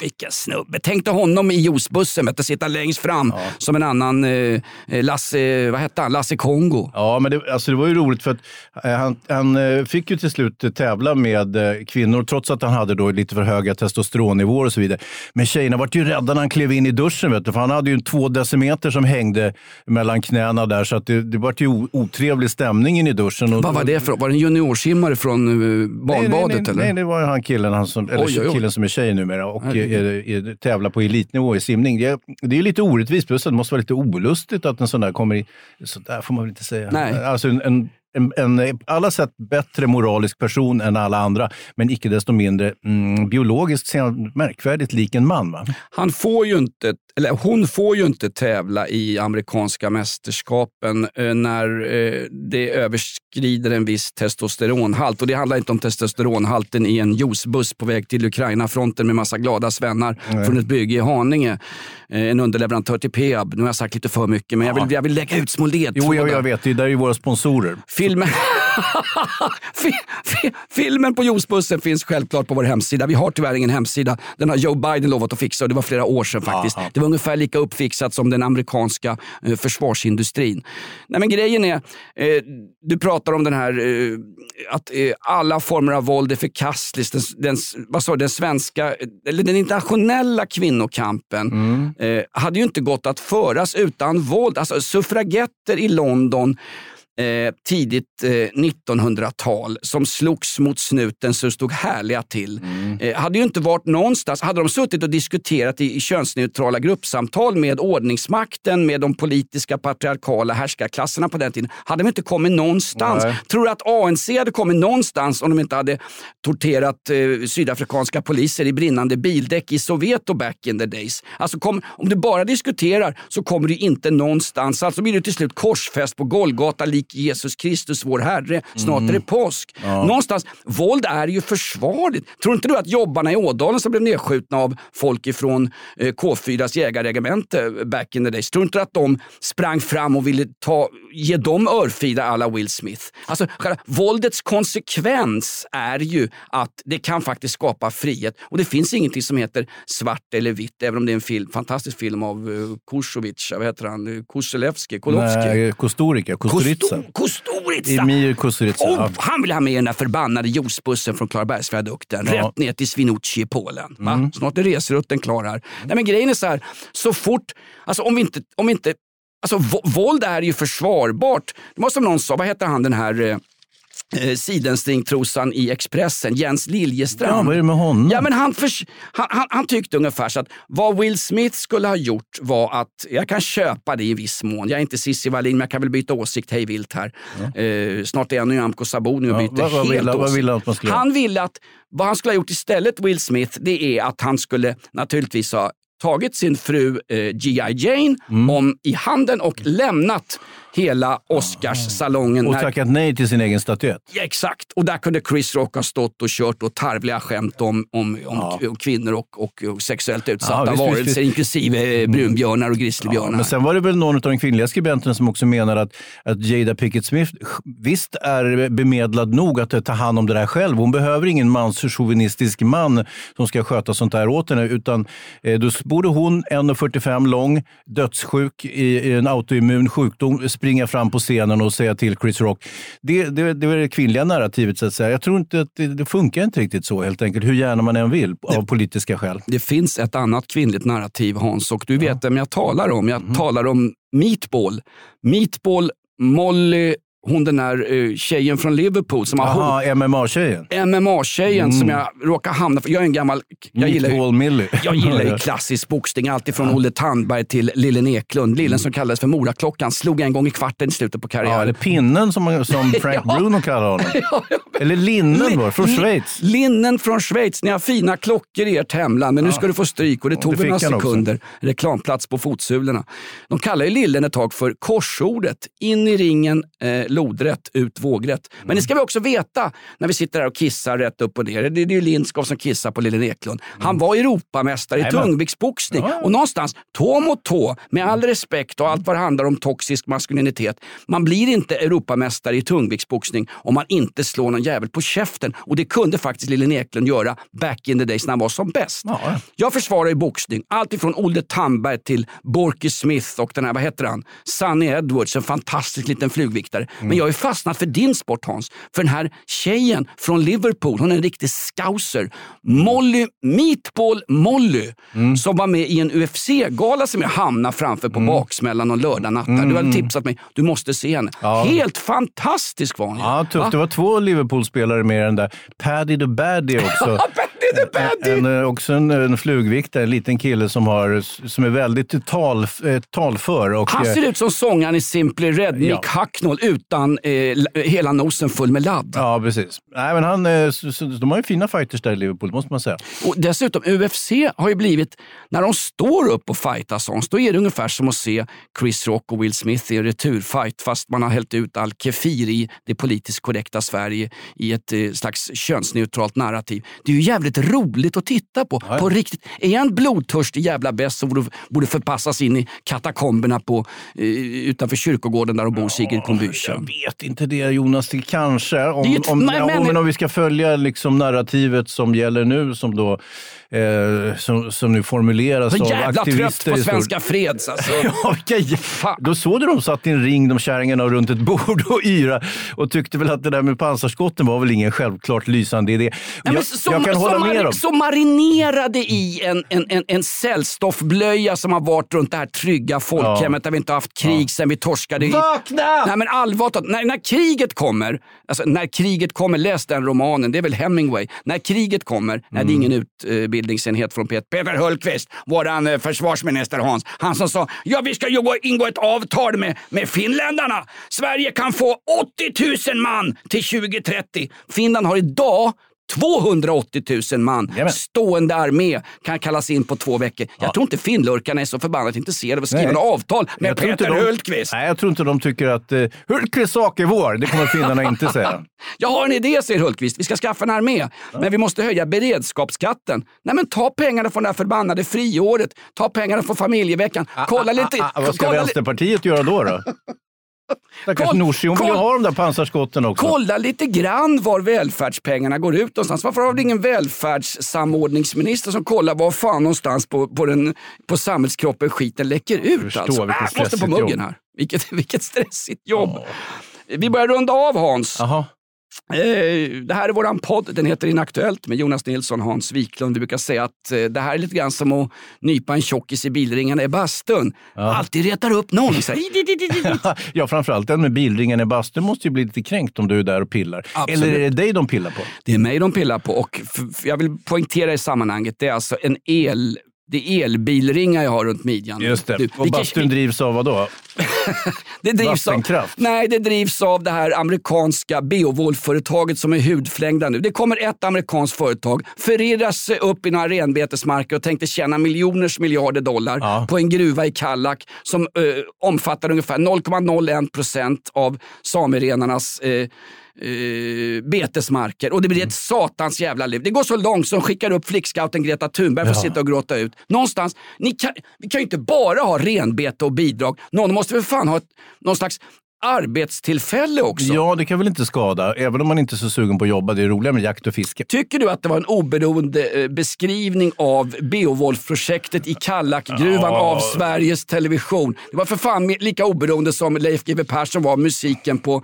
Speaker 2: Vilken snubbe. Tänk dig honom i juicebussen, vet du, sitta längst fram som en annan eh, Lasse, vad hette han? Lasse Kongo.
Speaker 3: Ja, men det, alltså det var ju roligt för att eh, han, han eh, fick ju till slut eh, tävla med eh, kvinnor trots att han hade då lite för höga testosteronnivåer och så vidare. Men tjejerna var ju rädda när han klev in i duschen, vet du, för han hade ju en två decimeter som hängde mellan knäna där så att det, det var ju otrevlig stämning in i duschen. Och,
Speaker 2: Vad var det för Var det en juniorsimmare från eh,
Speaker 3: Nej, nej, nej,
Speaker 2: eller?
Speaker 3: nej, det var han killen, han som, eller
Speaker 2: Oj, oj, oj.
Speaker 3: killen som är tjej numera och är, tävlar på elitnivå i simning. Det, är- det är lite orättvist, plus det måste vara lite olustigt att en sån där kommer i... Så där får man väl inte säga.
Speaker 2: Nej.
Speaker 3: Alltså en, en, en, en alla sätt bättre moralisk person än alla andra, men icke desto mindre mm, biologiskt märkvärdigt lik en man. Va?
Speaker 2: Han får ju inte, eller hon får ju inte tävla i amerikanska mästerskapen eh, när eh, det överskrider en viss testosteronhalt. Och det handlar inte om testosteronhalten i en juicebuss på väg till Ukraina-fronten med massa glada svennar från ett bygge i Haninge. Eh, en underleverantör till Peab. Nu har jag sagt lite för mycket, men jag vill, jag vill lägga ut små ledtrådar.
Speaker 3: Jo, jag, jag vet. Det där är ju våra sponsorer.
Speaker 2: Filmen, Fi- fi- Filmen på juicebussen finns självklart på vår hemsida. Vi har tyvärr ingen hemsida. Den har Joe Biden lovat att fixa och det var flera år sedan faktiskt. Det var ungefär lika uppfixat som den amerikanska eh, försvarsindustrin. Nej, men grejen är, eh, du pratar om den här eh, att eh, alla former av våld är förkastligt. Den, den, vad sa den svenska, eller den internationella kvinnokampen eh, hade ju inte gått att föras utan våld. Alltså suffragetter i London eh, tidigt eh, 1900-tal som slogs mot snuten så stod härliga till. Eh, hade ju inte varit någonstans, hade de suttit och diskuterat i, i könsneutrala gruppsamtal med ordningsmakten, med de politiska patriarkala härskarklasserna på den tiden, hade de inte kommit någonstans.
Speaker 3: Nej.
Speaker 2: Tror du att ANC hade kommit någonstans om de inte hade torterat eh, sydafrikanska poliser i brinnande bildäck i Soweto back in the days? Alltså kom, om du bara diskuterar så kommer du inte någonstans. Alltså blir du till slut korsfäst på Golgata lik Jesus Kristus vår Herre. Snart är det påsk. Någonstans, våld är ju försvarligt. Tror inte du att jobbarna i Ådalen som blev nedskjutna av folk ifrån eh, K4s jägarregemente back in the days, tror inte du att de sprang fram och ville ta, ge dem örfila alla Will Smith? Alltså, själva, våldets konsekvens är ju att det kan faktiskt skapa frihet. Och det finns ingenting som heter svart eller vitt, även om det är en film, fantastisk film av uh, Kusovic, vad heter han, Eh, Kuselevski, Kolovski.
Speaker 3: Nej, Kostorica, Kusturica.
Speaker 2: Kosto- Kosturica!
Speaker 3: Emir Kusturica.
Speaker 2: Och han vill ha med den där förbannade juicebussen från Klarabergsviadukten
Speaker 3: Ja.
Speaker 2: rätt ner till Swinoujscie i Polen.
Speaker 3: Mm.
Speaker 2: Snart är resrutten klar här. Nej, men grejen är så här, så fort, alltså om vi inte, om vi inte Alltså, våld är ju försvarbart. Det var som någon sa, vad heter han den här eh, sidenstringtrosan i Expressen, Jens Liljestrand.
Speaker 3: Ja, vad är det med honom?
Speaker 2: Ja, men han, förs- han, han, han tyckte ungefär så att vad Will Smith skulle ha gjort var att, jag kan köpa det i viss mån, jag är inte Cissi Wallin men jag kan väl byta åsikt hej vilt här. Eh, snart är jag Nyamko Sabuni och
Speaker 3: Ja,
Speaker 2: byter
Speaker 3: vad- vad
Speaker 2: helt
Speaker 3: ville-
Speaker 2: åsikt.
Speaker 3: ville han?
Speaker 2: Han ville att, vad han skulle ha gjort istället Will Smith, det är att han skulle naturligtvis ha tagit sin fru eh, G.I. Jane
Speaker 3: Mm.
Speaker 2: om i handen och lämnat hela Oscarssalongen.
Speaker 3: Och tackat nej till sin egen statyett.
Speaker 2: Ja, exakt. Och där kunde Chris Rock ha stått och kört och tarvliga skämt om, om, om k- kvinnor och, och, och sexuellt utsatta
Speaker 3: Ja, visst, visst,
Speaker 2: varelser,
Speaker 3: visst.
Speaker 2: inklusive eh, brunbjörnar och grizzlybjörnar.
Speaker 3: Men sen var det väl någon av de kvinnliga skribenterna som också menar att, att Jada Pickett Smith visst är bemedlad nog att ta hand om det där själv. Hon behöver ingen manschauvinistisk man som ska sköta sånt där åt henne. Utan eh, då borde hon, 1,45 lång, dödssjuk i, i en autoimmun sjukdom, springa fram på scenen och säga till Chris Rock. Det, det, det är det kvinnliga narrativet så att säga. Jag tror inte att det, det funkar inte riktigt så helt enkelt, hur gärna man än vill, av politiska skäl.
Speaker 2: Det finns ett annat kvinnligt narrativ Hans och du vet vem jag talar om. Jag talar om Meatball. Meatball, Molly, hon den där uh, tjejen från Liverpool som har
Speaker 3: Jaha, MMA-tjejen.
Speaker 2: MMA-tjejen som jag råkar hamna för. Jag är en gammal... Jag gillar,
Speaker 3: Millie.
Speaker 2: jag gillar ju klassisk boxning. Alltifrån Olle Tandberg till Lillen Eklund. Lillen som kallades för Moraklockan. Slog en gång i kvarten i slutet på
Speaker 3: Ja,
Speaker 2: karriären.
Speaker 3: eller pinnen som, som Frank
Speaker 2: Ja.
Speaker 3: Bruno kallar honom.
Speaker 2: Ja, ja, men-
Speaker 3: Eller linnen var från Schweiz.
Speaker 2: Linnen från Schweiz. Ni har fina klockor i ert hemland, men nu ska du få stryk. Och det tog
Speaker 3: det
Speaker 2: några
Speaker 3: han också.
Speaker 2: sekunder. Reklamplats på fotsulorna. De kallar ju Lillen ett tag för korsordet. In i ringen, eh, lodrätt, ut vågrätt. Men det ska vi också veta när vi sitter där och kissar rätt upp och ner. Det, är ju Lindskov som kissar på Lillen Eklund. Han var Europamästare i tungviktsboxning. Och någonstans, tå mot tå, med all respekt och allt vad det handlar om toxisk maskulinitet. Man blir inte Europamästare i tungviktsboxning om man inte slår någon jävel på käften. Och det kunde faktiskt Lillen Eklund göra back in the days när han var som bäst.
Speaker 3: Ja.
Speaker 2: Jag försvarar ju boxning. Allt ifrån Olle Tandberg till Borky Smith och den här, vad heter han? Sunny Edwards, en fantastisk liten flugviktare. Men jag ju fastnat för din sport Hans. För den här tjejen från Liverpool, hon är en riktig scouser. Molly, Meatball Molly, som var med i en UFC-gala som jag hamnade framför på baksmällan någon lördagnatt. där. Du hade tipsat mig, du måste se henne.
Speaker 3: Ja.
Speaker 2: Helt fantastisk var hon.
Speaker 3: Ja, tufft. Det var två Liverpool-spelare med i den där. Paddy the Baddy också.
Speaker 2: Paddy the Baddy!
Speaker 3: En, eh, också en, en flugviktare, en liten kille som, har, som är väldigt tal, eh, talför. Och,
Speaker 2: Han
Speaker 3: eh,
Speaker 2: ser ut som sångaren i Simply Red, Nick
Speaker 3: Ja.
Speaker 2: Hacknall, utan eh, hela nosen full med ladd.
Speaker 3: Ja, precis. Nej, men han, eh, så, så, de har ju fina fighters där i Liverpool, måste man säga.
Speaker 2: Och dessutom, UFC har ju blivit, när de står upp och fightas sånt, då är det ungefär som att se Chris Rock och Will Smith i en returfight fast man har hällt ut all kefir i det politiskt korrekta Sverige i ett eh, slags könsneutralt narrativ. Det är ju jävligt roligt att titta på. På riktigt. Är en blodtörstig jävla bäst som borde, borde förpassas in i katakomberna på, eh, utanför kyrkogården där de bor, Sigrid von Büchen.
Speaker 3: Jag vet inte det Jonas, det kanske. Om,
Speaker 2: Det ett-
Speaker 3: om,
Speaker 2: men-
Speaker 3: ja,
Speaker 2: men-
Speaker 3: men om vi ska följa liksom narrativet som gäller nu, som, då, eh, som, som nu formuleras
Speaker 2: Så
Speaker 3: av
Speaker 2: jävla trött på. Svenska Freds alltså.
Speaker 3: Ja, vilka,
Speaker 2: Fan.
Speaker 3: då såg du de satt i en ring, de kärringarna, runt ett bord och yra och tyckte väl att det där med pansarskotten var väl ingen självklart lysande idé.
Speaker 2: Nej,
Speaker 3: jag,
Speaker 2: så,
Speaker 3: jag kan hålla med
Speaker 2: mari-
Speaker 3: dem.
Speaker 2: så marinerade i en, en, en, en cellstoffblöja som har varit runt det här trygga folkhemmet där vi inte har haft krig sen vi torskade. i-
Speaker 3: Vakna!
Speaker 2: Nej men allvarligt när, när kriget kommer, alltså när kriget kommer, läs den romanen, det är väl Hemingway. När kriget kommer, nej det är ingen utbildningsenhet från Peter, Peter Hultqvist, våran eh, försvarsminister Hans, han som sa ja vi ska ju ingå ett avtal med, med finländarna. Sverige kan få 80 000 man till 2030. Finland har idag 280 000 man
Speaker 3: Jajamän.
Speaker 2: stående armé kan kallas in på två veckor. Jag tror inte finlurkarna är så förbannat intresserade av att skriva avtal med
Speaker 3: Jag
Speaker 2: Peter
Speaker 3: de-
Speaker 2: Hultqvist.
Speaker 3: Nej, jag tror inte de tycker att eh, Hultqvists sak är vår. Det kommer finnarna inte säga.
Speaker 2: Jag har en idé, säger Hultqvist. Vi ska skaffa en armé, men vi måste höja beredskapsskatten. Nej, men ta pengarna från det här förbannade friåret. Ta pengarna från familjeveckan. Kolla lite...
Speaker 3: Ah, ah, vad ska
Speaker 2: kolla,
Speaker 3: Vänsterpartiet göra då? då? Stackars Nooshi, hon vill ju ha de där pansarskotten också.
Speaker 2: kolla lite grann var välfärdspengarna går ut någonstans. Varför har vi ingen välfärdssamordningsminister som kollar var fan någonstans på, på, den, på samhällskroppen skiten läcker ut? alltså.
Speaker 3: vilket
Speaker 2: Äh, måste på muggen
Speaker 3: jobb.
Speaker 2: här. Vilket, vilket stressigt jobb. Vi börjar runda av Hans.
Speaker 3: Jaha.
Speaker 2: Eh, Det här är våran podd, den heter Inaktuellt med Jonas Nilsson och Hans Wiklund. Vi brukar säga att eh, det här är lite grann som att nypa en tjockis i bilringarna i bastun. Alltid retar upp någon.
Speaker 3: Ja, framförallt den med bilringen i bastun måste ju bli lite kränkt om du är där och pillar.
Speaker 2: Absolut.
Speaker 3: Eller är det dig de pillar på?
Speaker 2: Det är mig de pillar på och jag vill poängtera i sammanhanget, det är alltså en el det är elbilringar jag har runt midjan.
Speaker 3: Just det.
Speaker 2: Du,
Speaker 3: och
Speaker 2: vilken-
Speaker 3: bastun drivs av vad då?
Speaker 2: det drivs av,
Speaker 3: vattenkraft?
Speaker 2: Nej, det drivs av det här amerikanska Beowulf-företaget som är hudflängda nu. Det kommer ett amerikanskt företag, förirrar sig upp i några renbetesmarker och tänkte tjäna miljoners miljarder dollar
Speaker 3: Ja.
Speaker 2: på en gruva i Kallak som eh, omfattar ungefär 0,01 procent av samerenarnas eh, eh, betesmarker. Och det blir ett satans jävla liv. Det går så långt som skickar upp flickscouten Greta Thunberg för att sitta och gråta ut. Någonstans, ni kan, vi kan ju inte bara ha renbete och bidrag. Någon måste väl fan ha ett, någon slags arbetstillfälle också.
Speaker 3: Ja, det kan väl inte skada. Även om man inte är så sugen på att jobba. Det är roligare med jakt och fiske.
Speaker 2: Tycker du att det var en oberoende eh, beskrivning av Beowulf-projektet i Kallakgruvan
Speaker 3: Ja.
Speaker 2: av Sveriges Television? Det var för fan lika oberoende som Leif GW Persson var musiken på,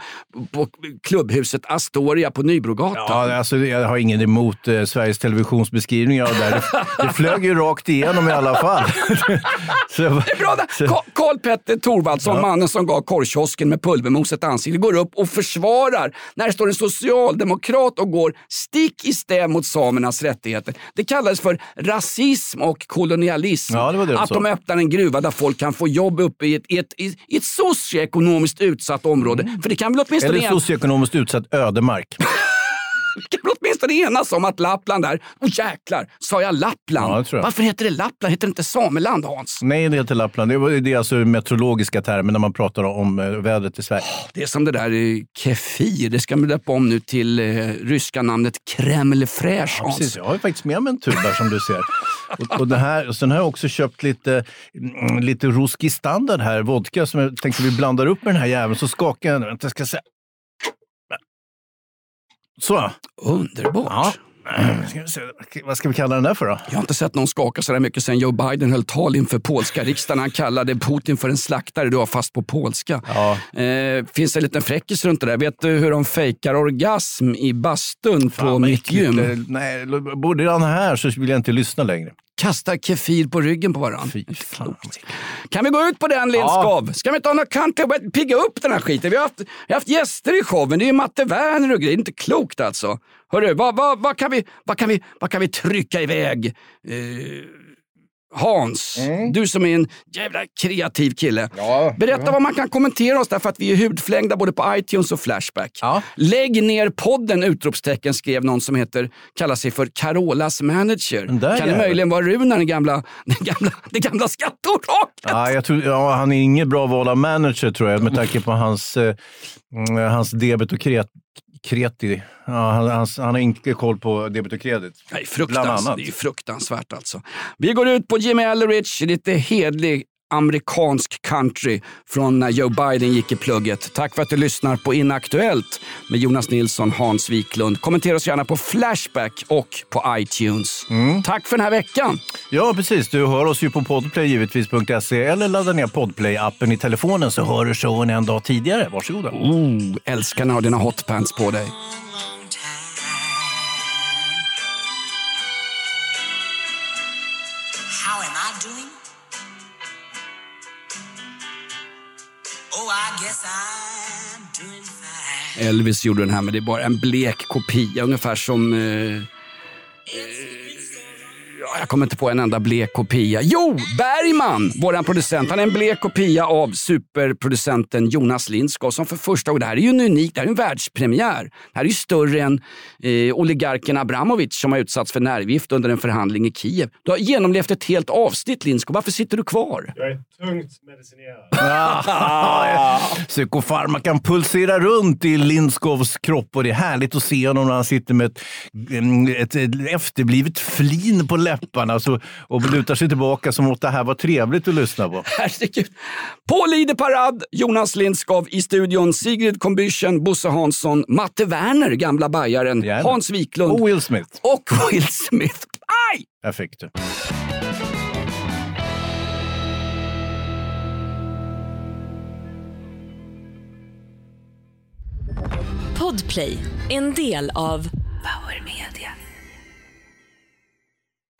Speaker 2: på klubbhuset Astoria på Nybrogatan.
Speaker 3: Ja, alltså, jag har ingen emot eh, Sveriges Televisions beskrivningar av det. Det, det flög ju rakt igenom i alla fall. Så,
Speaker 2: Det är bra där. Ka- Karl Petter Thorvaldsson,
Speaker 3: Ja.
Speaker 2: mannen som gav korvkiosken med pulvermos ett ansikte, går upp och försvarar när det står en socialdemokrat och går stick i stäv mot samernas rättigheter. Det kallades för rasism och kolonialism.
Speaker 3: Ja, det det de
Speaker 2: att de öppnar en gruva där folk kan få jobb uppe i ett, i ett, i ett socioekonomiskt utsatt område. För det kan väl åtminstone
Speaker 3: Mm. eller socioekonomiskt utsatt ödemark.
Speaker 2: kan väl åtminstone enas om att Lappland är... Åh jäklar, sa jag Lappland?
Speaker 3: Ja, jag.
Speaker 2: Varför heter det Lappland? Heter det inte Sameland, Hans?
Speaker 3: Nej, det heter Lappland. Det det är alltså meteorologiska termer när man pratar om eh, vädret i Sverige.
Speaker 2: Det är som det där kefir. Det ska man döpa om nu till eh, ryska namnet Kreml Fraiche.
Speaker 3: Ja,
Speaker 2: Hans.
Speaker 3: precis. Jag har faktiskt med mig en tub här som du ser. Och, och det här, och sen har jag också köpt lite, mm, lite Ruski standard här, vodka som jag tänkte vi blandar upp med den här jäveln. Så skakar jag den. Jag ska se. Så.
Speaker 2: Underbart.
Speaker 3: Ja. Ska vi se. Vad ska vi kalla den där för då?
Speaker 2: Jag har inte sett någon skaka så där mycket sen Joe Biden höll tal inför polska riksdagen. Han kallade Putin för en slaktare, du har fast på polska.
Speaker 3: Ja.
Speaker 2: Eh, finns en liten fräckis runt det där. Vet du hur de fejkar orgasm i bastun på
Speaker 3: vad
Speaker 2: mitt gym?
Speaker 3: Nej, borde han här så vill jag inte lyssna längre.
Speaker 2: Kastar kefir på ryggen på varandra.
Speaker 3: Fy fan.
Speaker 2: Kan vi gå ut på den Lindskov? Ska vi inte ha något country och pigga upp den här skiten? Vi har haft, vi har haft gäster i showen. Det är ju Matte Werner och grejer. Det är inte klokt alltså. Hörru, vad, vad, vad, kan, vi, vad, kan, vi, vad kan vi trycka iväg? Eh, Hans, du som är en jävla kreativ kille. Berätta vad man kan kommentera oss där för att vi är hudflängda både på iTunes och Flashback. Lägg ner podden! Utropstecken skrev någon som heter, kallar sig för Carolas manager. Kan det möjligen vara Runar, den gamla, den gamla, det gamla skatteoraklet?
Speaker 3: Ja, jag tror, ja, han är inget bra val av manager tror jag med tanke på hans, eh, mm, hans debet och kret, kreti. Ja, han, hans, han har inte koll på debet och kredit.
Speaker 2: Nej, fruktans, det är fruktansvärt alltså. Vi går ut på Jimmy Ellerich, lite hedlig amerikansk country från när Joe Biden gick i plugget. Tack för att du lyssnar på Inaktuellt med Jonas Nilsson, Hans Wiklund. Kommentera oss gärna på Flashback och på iTunes. Tack för den här veckan.
Speaker 3: Ja, precis. Du hör oss ju på podplay givetvis.se eller ladda ner podplay-appen i telefonen så hör du showen en dag tidigare. Varsågoda.
Speaker 2: Oh, älskar när du har dina hotpants på dig. Elvis gjorde den här men det är bara en blek kopia. Ungefär som... Eh, eh, jag kommer inte på en enda blek kopia. Jo, Bergman, våran producent. Han är en blek kopia av superproducenten Jonas Lindskog som för första gången, det här är ju en unik, det här är en världspremiär. Det här är ju större än eh, oligarken Abramovic som har utsatts för nervgift under en förhandling i Kiev. Du har genomlevt ett helt avsnitt Lindskog. Varför sitter du kvar?
Speaker 1: Jag är tungt medicinerad.
Speaker 3: Ah, Psykofarmakan pulserar runt i Lindskovs kropp och det är härligt att se honom när han sitter med ett, mm, ett, ett efterblivet flin på läpparna så, och lutar sig tillbaka som att det här var trevligt att lyssna på.
Speaker 2: Herregud. På Lider Parad, Jonas Lindskov i studion, Sigrid Combüchen, Bosse Hansson, Matte Werner, gamla bajaren,
Speaker 3: Gärna.
Speaker 2: Hans Wiklund
Speaker 3: Och Will Smith.
Speaker 2: och Will Smith. Aj!
Speaker 3: Där fick du.
Speaker 7: Podplay, en del av Power Media.